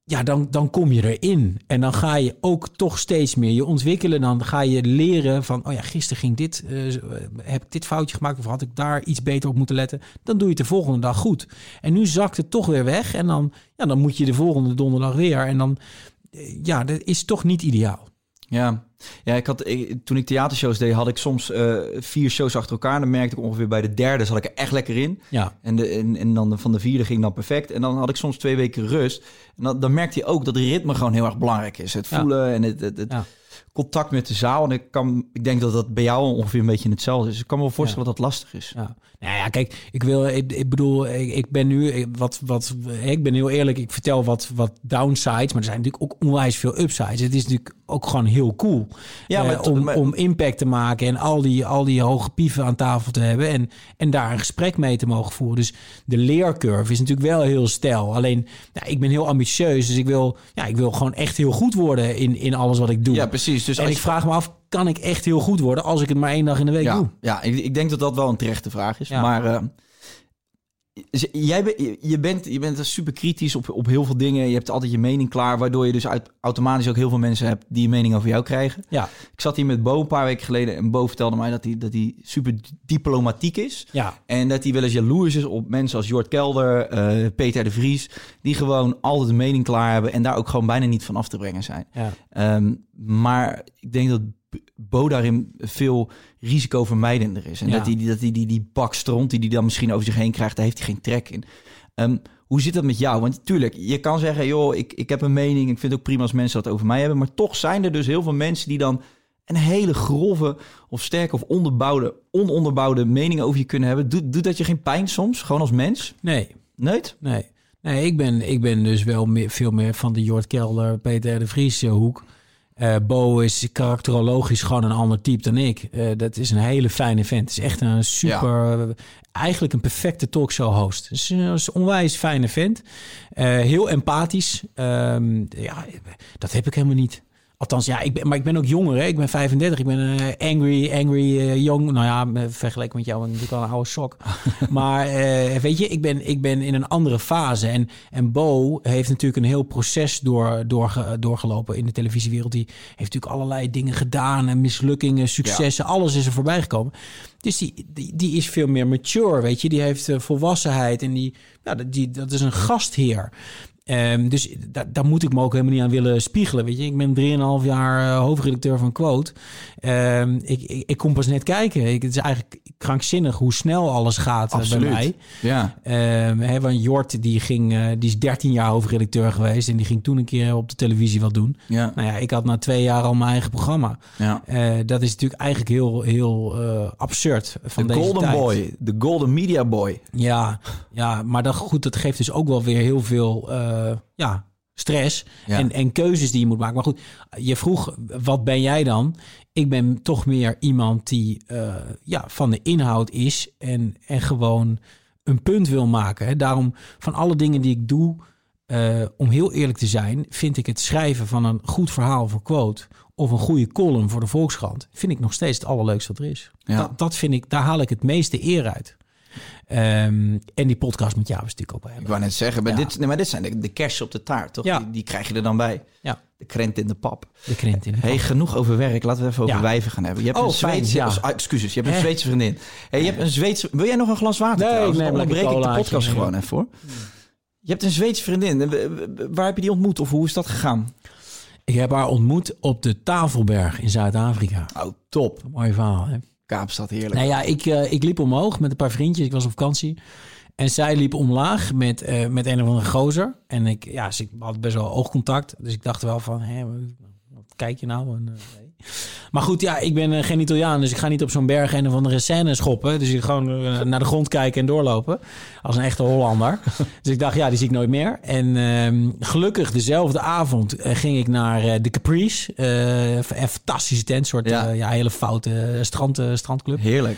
ja, dan, dan kom je erin. En dan ga je ook toch steeds meer je ontwikkelen. Dan ga je leren van, oh ja, gisteren ging dit, uh, heb ik dit foutje gemaakt of had ik daar iets beter op moeten letten. Dan doe je het de volgende dag goed. En nu zakt het toch weer weg. En dan, ja, dan moet je de volgende donderdag weer. En dan, ja, dat is toch niet ideaal. Ja, ja ik had, ik, toen ik theatershows deed, had ik soms uh, vier shows achter elkaar. Dan merkte ik ongeveer bij de derde zat ik er echt lekker in. Ja. En, de, en, en dan de, van de vierde ging dan perfect. En dan had ik soms twee weken rust. En dan, dan merkte je ook dat ritme gewoon heel erg belangrijk is. Het voelen ja. en het... het, het ja. Contact met de zaal. En ik, kan, ik denk dat dat bij jou ongeveer een beetje hetzelfde is. Ik kan me wel voorstellen dat dat lastig is. Ja. Nou ja, kijk, ik wil, ik, ik bedoel, ik, ik ben nu, ik- wat, wat, ik ben heel eerlijk, ik vertel wat, wat downsides, maar er zijn natuurlijk ook onwijs veel upsides. Het is natuurlijk ook gewoon heel cool Ja, eh, maar om, maar- om impact te maken en al die, al die hoge pieven aan tafel te hebben en, en daar een gesprek mee te mogen voeren. Dus de leercurve is natuurlijk wel heel stijl. Alleen, nou, ik ben heel ambitieus, dus ik wil, ja, ik wil gewoon echt heel goed worden in, in alles wat ik doe. Ja, precies. Dus en ik je- vraag me af, kan ik echt heel goed worden als ik het maar één dag in de week doe? Ja, ik, ik denk dat dat wel een terechte vraag is. Ja. Maar eh, jij ben, je- bent, je bent super kritisch op, op heel veel dingen. Je hebt altijd je mening klaar, waardoor je dus uit, automatisch ook heel veel mensen hebt die een mening over jou krijgen. Ja, Ik zat hier met Bo een paar weken geleden en Bo vertelde mij dat hij, dat hij super diplomatiek is. ja. En dat hij wel eens jaloers is op mensen als Jort Kelder, eh, Peter de Vries, die gewoon altijd een mening klaar hebben en daar ook gewoon bijna niet van af te brengen zijn. ja. Ehm, maar ik denk dat Bo daarin veel risicovermijdender is. En Ja. dat hij dat die, die, die bak stront die hij dan misschien over zich heen krijgt, daar heeft hij geen trek in. Ehm, hoe zit dat met jou? Want tuurlijk, je kan zeggen, joh, ik, ik heb een mening. Ik vind het ook prima als mensen dat over mij hebben. Maar toch zijn er dus heel veel mensen die dan een hele grove of sterke of onderbouwde, ononderbouwde mening over je kunnen hebben. Doet, doet dat je geen pijn soms? Gewoon als mens? Nee, Nooit? nee. Nee, ik ben, ik ben dus wel meer, veel meer van de Jort Kelder, Peter de Vries eh, hoek. Eh, Bo is karakterologisch gewoon een ander type dan ik. Eh, dat is een hele fijne vent. Het is echt een super, eigenlijk een perfecte talkshow host. Het is een, is een onwijs fijne vent. Eh, heel empathisch. Ehm, ja, dat heb ik helemaal niet. Althans, ja, ik ben, maar ik ben ook jonger. Hè? Ik ben 35. Ik ben eh, angry, angry eh, young. Nou ja, me- vergeleken met jou ben ik natuurlijk al een oude sok. maar eh, weet je, ik ben, ik ben in een andere fase. En, en Bo heeft natuurlijk een heel proces door, doorge- doorgelopen in de televisiewereld. Die heeft natuurlijk allerlei dingen gedaan. En mislukkingen, successen. Alles is er voorbij gekomen. Dus die, die, die is veel meer mature, weet je. Die heeft eh, volwassenheid. En die, ja, die, dat is een gastheer. Ehm, dus daar, daar moet ik me ook helemaal niet aan willen spiegelen. Weet je, ik ben 3,5 jaar eh, hoofdredacteur van Quote. Ehm, ik, ik, ik kom pas net kijken. Ik, het is eigenlijk krankzinnig hoe snel alles gaat eh, bij mij. Ja. Ehm hè, want Jort die ging, eh, die is 13 jaar hoofdredacteur geweest en die ging toen een keer op de televisie wat doen. Ja. Nou ja, ik had na twee jaar al mijn eigen programma. ja. Dat is natuurlijk eigenlijk heel, heel absurd van De deze golden tijd. boy. De golden media boy. Ja, ja, maar dat, goed, dat geeft dus ook wel weer heel veel eh, ja, stress Ja. en, en keuzes die je moet maken. Maar goed, je vroeg, wat ben jij dan? Ik ben toch meer iemand die eh, ja, van de inhoud is en, en gewoon een punt wil maken. Hè. Daarom, van alle dingen die ik doe, eh, om heel eerlijk te zijn, vind ik het schrijven van een goed verhaal voor quote of een goede column voor de Volkskrant, vind ik nog steeds het allerleukste wat er is. Ja. Dat, dat vind ik, daar haal ik het meeste eer uit. Ehm, en die podcast met jou is natuurlijk ook wel Ik wou net zeggen, maar, Ja. dit, nee, maar dit zijn de, de kersen op de taart, toch? Ja. Die, die krijg je er dan bij. Ja, De krent in de pap. de krent in. de Hey, genoeg over werk. Laten we even over wijven gaan hebben. Je hebt Oh, een fijn, Zweedse... ja. ah, excuses, je hebt een? Zweedse vriendin. Hey, je hebt een Zweedse... Wil jij nog een glas water Nee, trouwens? Dan lekker onderbreek ik de podcast Nee, gewoon even voor. Je hebt een Zweedse vriendin. Waar heb je die ontmoet? Of hoe is dat gegaan? Ik heb haar ontmoet op de Tafelberg in Zuid-Afrika. Oh, top. Mooi verhaal, hè? Kaapstad, heerlijk. Nou ja, ik, eh, ik liep omhoog met een paar vriendjes. Ik was op vakantie. En zij liep omlaag met, eh, met een of andere gozer. En ik, ja, ze had best wel oogcontact. Dus ik dacht wel van, hé, wat kijk je nou? En, eh. Maar goed, ja, ik ben eh, geen Italiaan. Dus ik ga niet op zo'n berg een of andere scène schoppen. Dus ik gewoon eh, naar de grond kijken en doorlopen. Als een echte Hollander. dus ik dacht, ja, die zie ik nooit meer. En ehm, gelukkig dezelfde avond eh, ging ik naar de Caprice. Een fantastische tent. soort Ja. hele foute strand, strandclub. Heerlijk.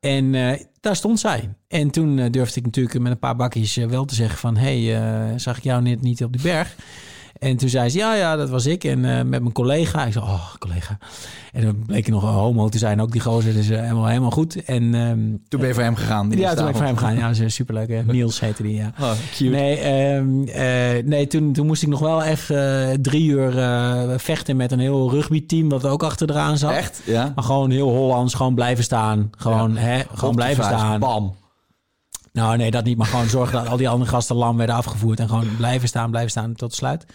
En daar stond zij. En toen durfde ik natuurlijk met een paar bakjes wel te zeggen van... hey, zag ik jou net niet op die berg? En toen zei ze, ja, ja, dat was ik. En eh, met mijn collega. Ik zei, oh, collega. En dan bleek er nog een homo te zijn, ook die gozer. Dus eh, helemaal, helemaal goed. En ehm, Toen ben je voor hem gegaan. ja, toen ben ik voor hem avond. gaan. Ja, dat is superleuk. Hè? Niels heette die, ja. Oh, cute. Nee, ehm, eh, nee toen, toen moest ik nog wel eh, drie uur vechten met een heel rugbyteam... wat ook achter eraan zat. Echt? Ja. Maar gewoon heel Hollands, gewoon blijven staan. Gewoon, hè, gewoon blijven staan. Bam. Nou, nee, dat niet. Maar gewoon zorgen dat al die andere gasten lam werden afgevoerd. En gewoon blijven staan, blijven staan tot sluit.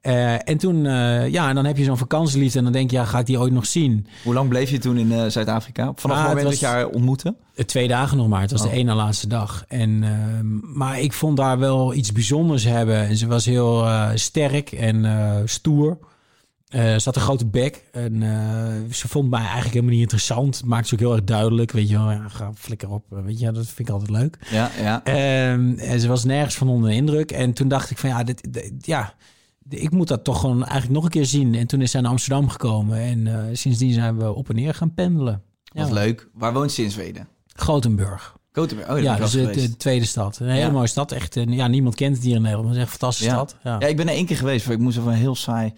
Eh, en toen, eh, ja, en dan heb je zo'n vakantieliefde. En dan denk je, ja, ga ik die ooit nog zien? Hoe lang bleef je toen in eh, Zuid-Afrika? Vanaf Ah, het moment dat je haar ontmoette? Twee dagen nog maar. Het was Oh. de ene laatste dag. En, ehm, maar ik vond daar wel iets bijzonders hebben. En ze was heel sterk en stoer. Eh, ze had een grote bek en eh, ze vond mij eigenlijk helemaal niet interessant. Het maakt ze ook heel erg duidelijk, weet je wel. Ja, ga flikker op, eh, weet je, dat vind ik altijd leuk. Ja, ja. Ehm, en ze was nergens van onder de indruk. En toen dacht ik van ja, dit, dit- ja, ik moet dat toch gewoon eigenlijk nog een keer zien. En toen is zij naar Amsterdam gekomen en eh, sindsdien zijn we op en neer gaan pendelen. Wat Ja. leuk. Waar woont ze in Zweden? Gothenburg. Gothenburg. Oh, ja, dus de, de tweede stad. Een hele Ja. mooie stad. Echt, ja, niemand kent het hier in Nederland. Het is echt een fantastische Ja. stad. Ja. Ja, ik ben er één keer geweest. want Ik moest even een heel saai.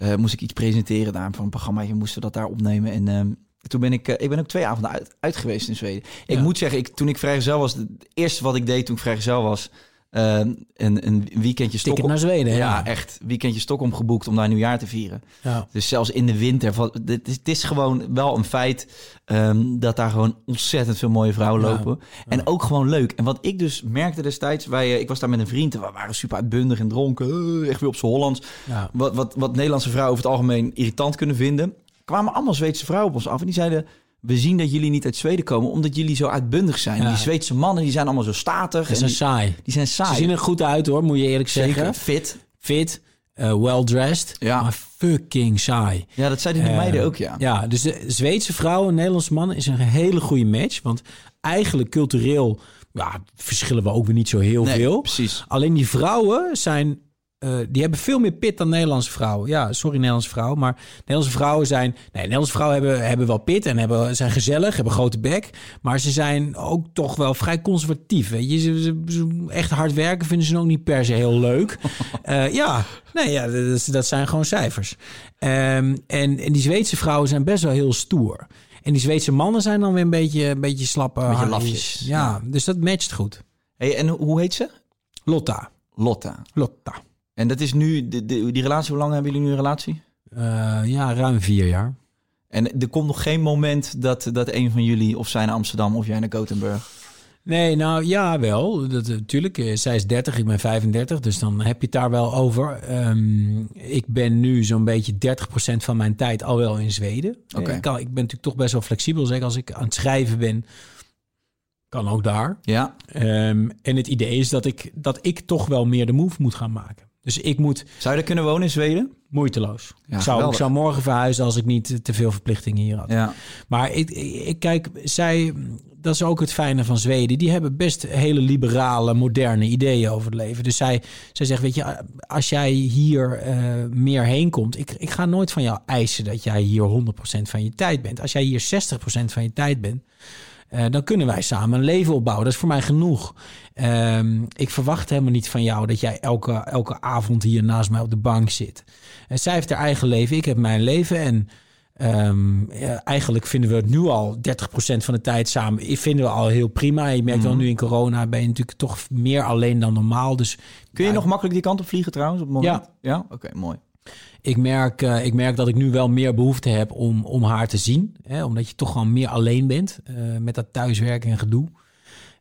Eh, moest ik iets presenteren daar van een programma. Je moesten dat daar opnemen. En ehm, toen ben ik, eh, ik ben ook twee avonden uit, uit geweest in Zweden. Ik Ja. moet zeggen, ik, toen ik vrijgezel was, het eerste wat ik deed toen ik vrijgezel was, ehm, een, een weekendje Stockholm. naar Zweden. Ja, Ja, echt. Weekendje Stockholm geboekt om daar nieuwjaar te vieren. ja. Dus zelfs in de winter. Het is, het is gewoon wel een feit ehm, dat daar gewoon ontzettend veel mooie vrouwen Ja. lopen. En ook gewoon leuk. En wat ik dus merkte destijds, wij, eh, ik was daar met een vriend en we waren super uitbundig en dronken. eh, echt weer op z'n Hollands. Wat, wat, wat Nederlandse vrouwen over het algemeen irritant kunnen vinden. kwamen allemaal Zweedse vrouwen op ons af. En die zeiden, we zien dat jullie niet uit Zweden komen omdat jullie zo uitbundig zijn. Ja. Die Zweedse mannen die zijn allemaal zo statig. Ze en zijn die, saai. die zijn Ze saai. zien er goed uit hoor, moet je eerlijk Zeker. zeggen. Fit. Fit, eh, well-dressed, Ja. maar fucking saai. Ja, dat zeiden die Eh, meiden ook, ja. Ja, dus de Zweedse vrouw en Nederlandse man is een hele goede match. Want eigenlijk cultureel ja, verschillen we ook weer niet zo heel Nee, veel. precies. Alleen die vrouwen zijn... eh, die hebben veel meer pit dan Nederlandse vrouwen. Ja, sorry Nederlandse vrouwen. Maar Nederlandse vrouwen zijn... Nee, Nederlandse vrouwen hebben, hebben wel pit en hebben, zijn gezellig, hebben grote bek. Maar ze zijn ook toch wel vrij conservatief. Weet je? Ze, ze- ze- echt hard werken vinden ze ook niet per se heel leuk. Eh, ja, nee, ja, dat, zijn gewoon cijfers. Ehm, en, en die Zweedse vrouwen zijn best wel heel stoer. En die Zweedse mannen zijn dan weer een beetje, een beetje slappe Beetje lafjes. Ja, dus dat matcht goed. Hey, en hoe heet ze? Lotta. Lotta. Lotta. En dat is nu, de, de- die relatie, hoe lang hebben jullie nu een relatie? Eh, ja, ruim vier jaar. En er komt nog geen moment dat, dat een van jullie, of zij naar Amsterdam of jij naar Gothenburg. Nee, nou ja, wel. Dat, natuurlijk. eh, zij is 30, ik ben 35. Dus dan heb je het daar wel over. Ehm, ik ben nu zo'n beetje 30% van mijn tijd al wel in Zweden. Oké. Eh, Ik, kan, ik ben natuurlijk toch best wel flexibel. Zeker als ik aan het schrijven ben, kan ook daar. Ja. Ehm, en het idee is dat ik, dat ik toch wel meer de move moet gaan maken. Dus ik moet Zou je kunnen wonen in Zweden? moeiteloos. Ja, ik, zou, ik zou morgen verhuizen als ik niet te veel verplichtingen hier had. Ja. Maar ik, ik, ik kijk, zij, dat is ook het fijne van Zweden. Die hebben best hele liberale, moderne ideeën over het leven. Dus zij, zij zegt, weet je, als jij hier eh, meer heen komt... Ik, ik ga nooit van jou eisen dat jij hier 100% van je tijd bent. Als jij hier 60% van je tijd bent... eh, dan kunnen wij samen een leven opbouwen. Dat is voor mij genoeg. Ehm, ik verwacht helemaal niet van jou dat jij elke, elke avond hier naast mij op de bank zit. En zij heeft haar eigen leven, ik heb mijn leven. En ehm, ja, eigenlijk vinden we het nu al 30% van de tijd samen. Ik vinden we al heel prima. Je merkt wel nu in corona ben je natuurlijk toch meer alleen dan normaal. Dus Kun je ja, nog makkelijk die kant op vliegen trouwens? Op het moment? Ja. Ja? Oké, mooi. ik merk, eh, ik merk dat ik nu wel meer behoefte heb om, om haar te zien. Hè, omdat je toch gewoon meer alleen bent eh, met dat thuiswerken en gedoe.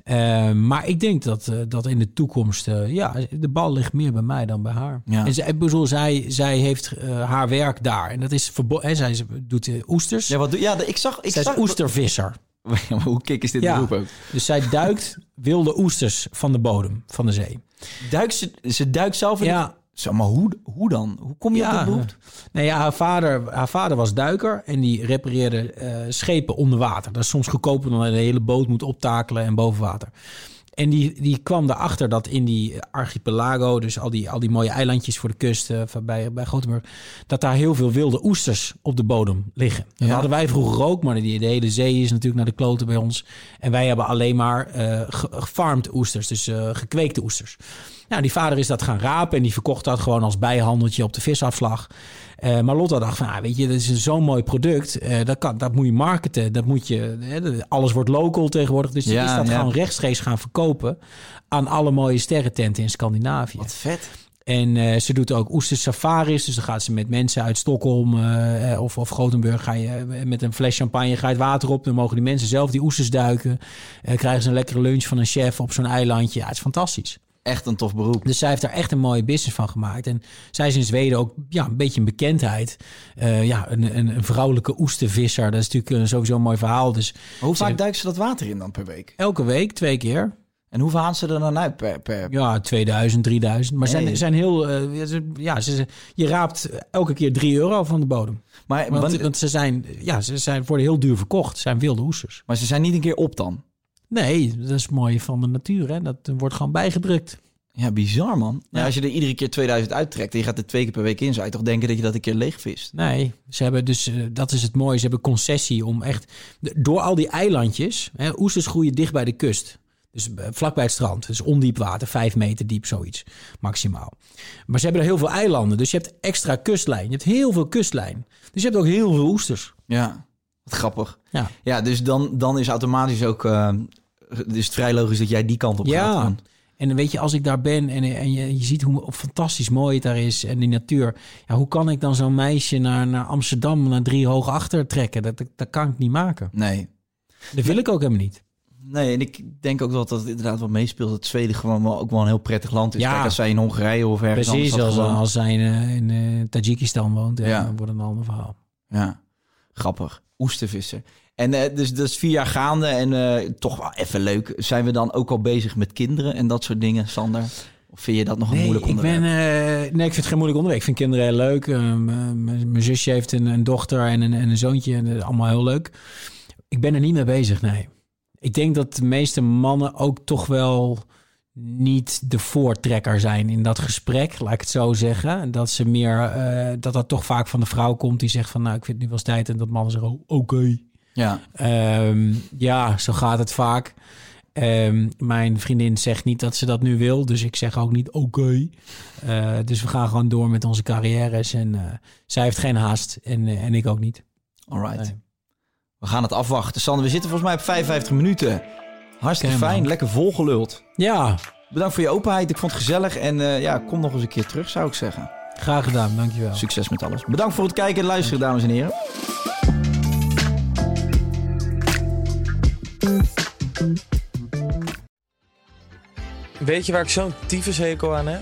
Eh, maar ik denk dat, eh, dat in de toekomst, eh, ja, de bal ligt meer bij mij dan bij haar. Ja. En zij, bedoel, zij, zij heeft haar werk daar. En dat is verboden. Zij doet oesters. Ja, wat doe, ja, ik zag... Ik zij zag is oestervisser. Maar hoe kik is dit Ja. beroep ook? Dus zij duikt wilde oesters van de bodem van de zee. Duikt ze, ze duikt zelf in... Ja. Zo, maar hoe, hoe dan? Hoe kom je op dat beroep? Nee, ja, haar, vader, haar vader was duiker en die repareerde eh, schepen onder water. Dat is soms goedkoper dan de hele boot moet optakelen en boven water. En die, die kwam erachter dat in die archipelago, dus al die, al die mooie eilandjes voor de kust eh, bij, bij Gothenburg, dat daar heel veel wilde oesters op de bodem liggen. Dat hadden wij vroeger ook, maar die, de hele zee is natuurlijk naar de kloten bij ons. En wij hebben alleen maar ge- gefarmd oesters, dus gekweekte oesters. Nou, die vader is dat gaan rapen en die verkocht dat gewoon als bijhandeltje op de visafslag. Eh, maar Lotta dacht van, ah, weet je, dat is zo'n mooi product. eh, dat, kan, dat moet je marketen. Dat moet je, hè, alles wordt local tegenwoordig. Dus Ja, is dat ja. gewoon rechtstreeks gaan verkopen aan alle mooie sterrententen in Scandinavië. Wat vet. En eh, ze doet ook oester safaris. Dus dan gaat ze met mensen uit Stockholm of, of Gothenburg. Ga je met een fles champagne ga je het water op. Dan mogen die mensen zelf die oesters duiken. Eh, krijgen ze een lekkere lunch van een chef op zo'n eilandje. Ja, het is fantastisch. Echt een tof beroep. Dus zij heeft daar echt een mooie business van gemaakt. En zij is in Zweden ook ja, een beetje een bekendheid. Eh, ja, een, een, een vrouwelijke oestervisser. Dat is natuurlijk eh, sowieso een mooi verhaal. Dus hoe vaak duikt ze dat water in dan per week? elke week, twee keer. En hoeveel halen ze er dan uit per... per... Ja, 2000, 3000. Maar Nee. zijn, zijn heel... eh, ja, ze- je raapt elke keer 3 euro van de bodem. Maar, Want, want- want ze, zijn, ja, ze zijn, worden heel duur verkocht. Ze zijn wilde oesters. maar ze zijn niet een keer op dan? Nee, dat is mooi van de natuur. Hè? Dat wordt gewoon bijgedrukt. Ja, bizar man. Ja, Ja. als je er iedere keer 2000 uittrekt en je gaat er twee keer per week in, zou je toch denken dat je dat een keer leegvist? Nee, ze hebben dus, eh, dat is het mooie, ze hebben concessie om echt, door al die eilandjes, hè, oesters groeien dicht bij de kust. Dus eh, vlak bij het strand, dus ondiep water, vijf meter diep, zoiets, maximaal. Maar ze hebben er heel veel eilanden, dus je hebt extra kustlijn. Je hebt heel veel kustlijn. Dus je hebt ook heel veel oesters. Ja, wat grappig. Ja, Ja, dus dan, dan is automatisch ook... is het vrij logisch dat jij die kant op gaat. ja. En dan weet je, als ik daar ben en, en je, je ziet hoe fantastisch mooi het daar is en die natuur. Ja, hoe kan ik dan zo'n meisje naar, naar Amsterdam, naar drie hoog achter trekken? Dat, dat, dat kan ik niet maken. Nee. Dat wil ik ook helemaal niet. Nee, en ik denk ook dat dat inderdaad wat meespeelt. Dat Zweden gewoon wel, ook wel een heel prettig land is. Ja. Kijk, als zij in Hongarije of ergens Precies, anders als, als zij in, eh, in eh, Tajikistan woont, ja, Ja. dan wordt het een ander verhaal. Ja, grappig. Oestervissen. En eh, dus dat is vier jaar gaande en eh, toch wel even leuk. Zijn we dan ook al bezig met kinderen en dat soort dingen, Sander? Of vind je dat nog een Nee, moeilijk ik onderwerp? ben, eh, nee, ik vind het geen moeilijk onderwerp. Ik vind kinderen heel leuk. Mijn zusje heeft een, een dochter en een, en een zoontje. En allemaal heel leuk. Ik ben er niet mee bezig, nee. Ik denk dat de meeste mannen ook toch wel niet de voortrekker zijn in dat gesprek, laat ik het zo zeggen. Dat ze meer, eh, dat dat toch vaak van de vrouw komt die zegt van, nou, ik vind het nu wel eens tijd. En dat mannen zeggen, oh, oké. Ja, Ehm, ja, zo gaat het vaak. Ehm, mijn vriendin zegt niet dat ze dat nu wil, dus ik zeg ook niet oké. Eh, dus we gaan gewoon door met onze carrières en eh, zij heeft geen haast en, en ik ook niet. alright. Nee. We gaan het afwachten. Sander, we zitten volgens mij op 55 minuten. Hartstikke man. fijn, lekker volgeluld. Ja, Bedankt voor je openheid. Ik vond het gezellig. En eh, ja, kom nog eens een keer terug, zou ik zeggen. graag gedaan, dankjewel. Succes met alles. Bedankt voor het kijken en luisteren, dames en heren. Weet je waar ik zo'n tyfushekel aan heb?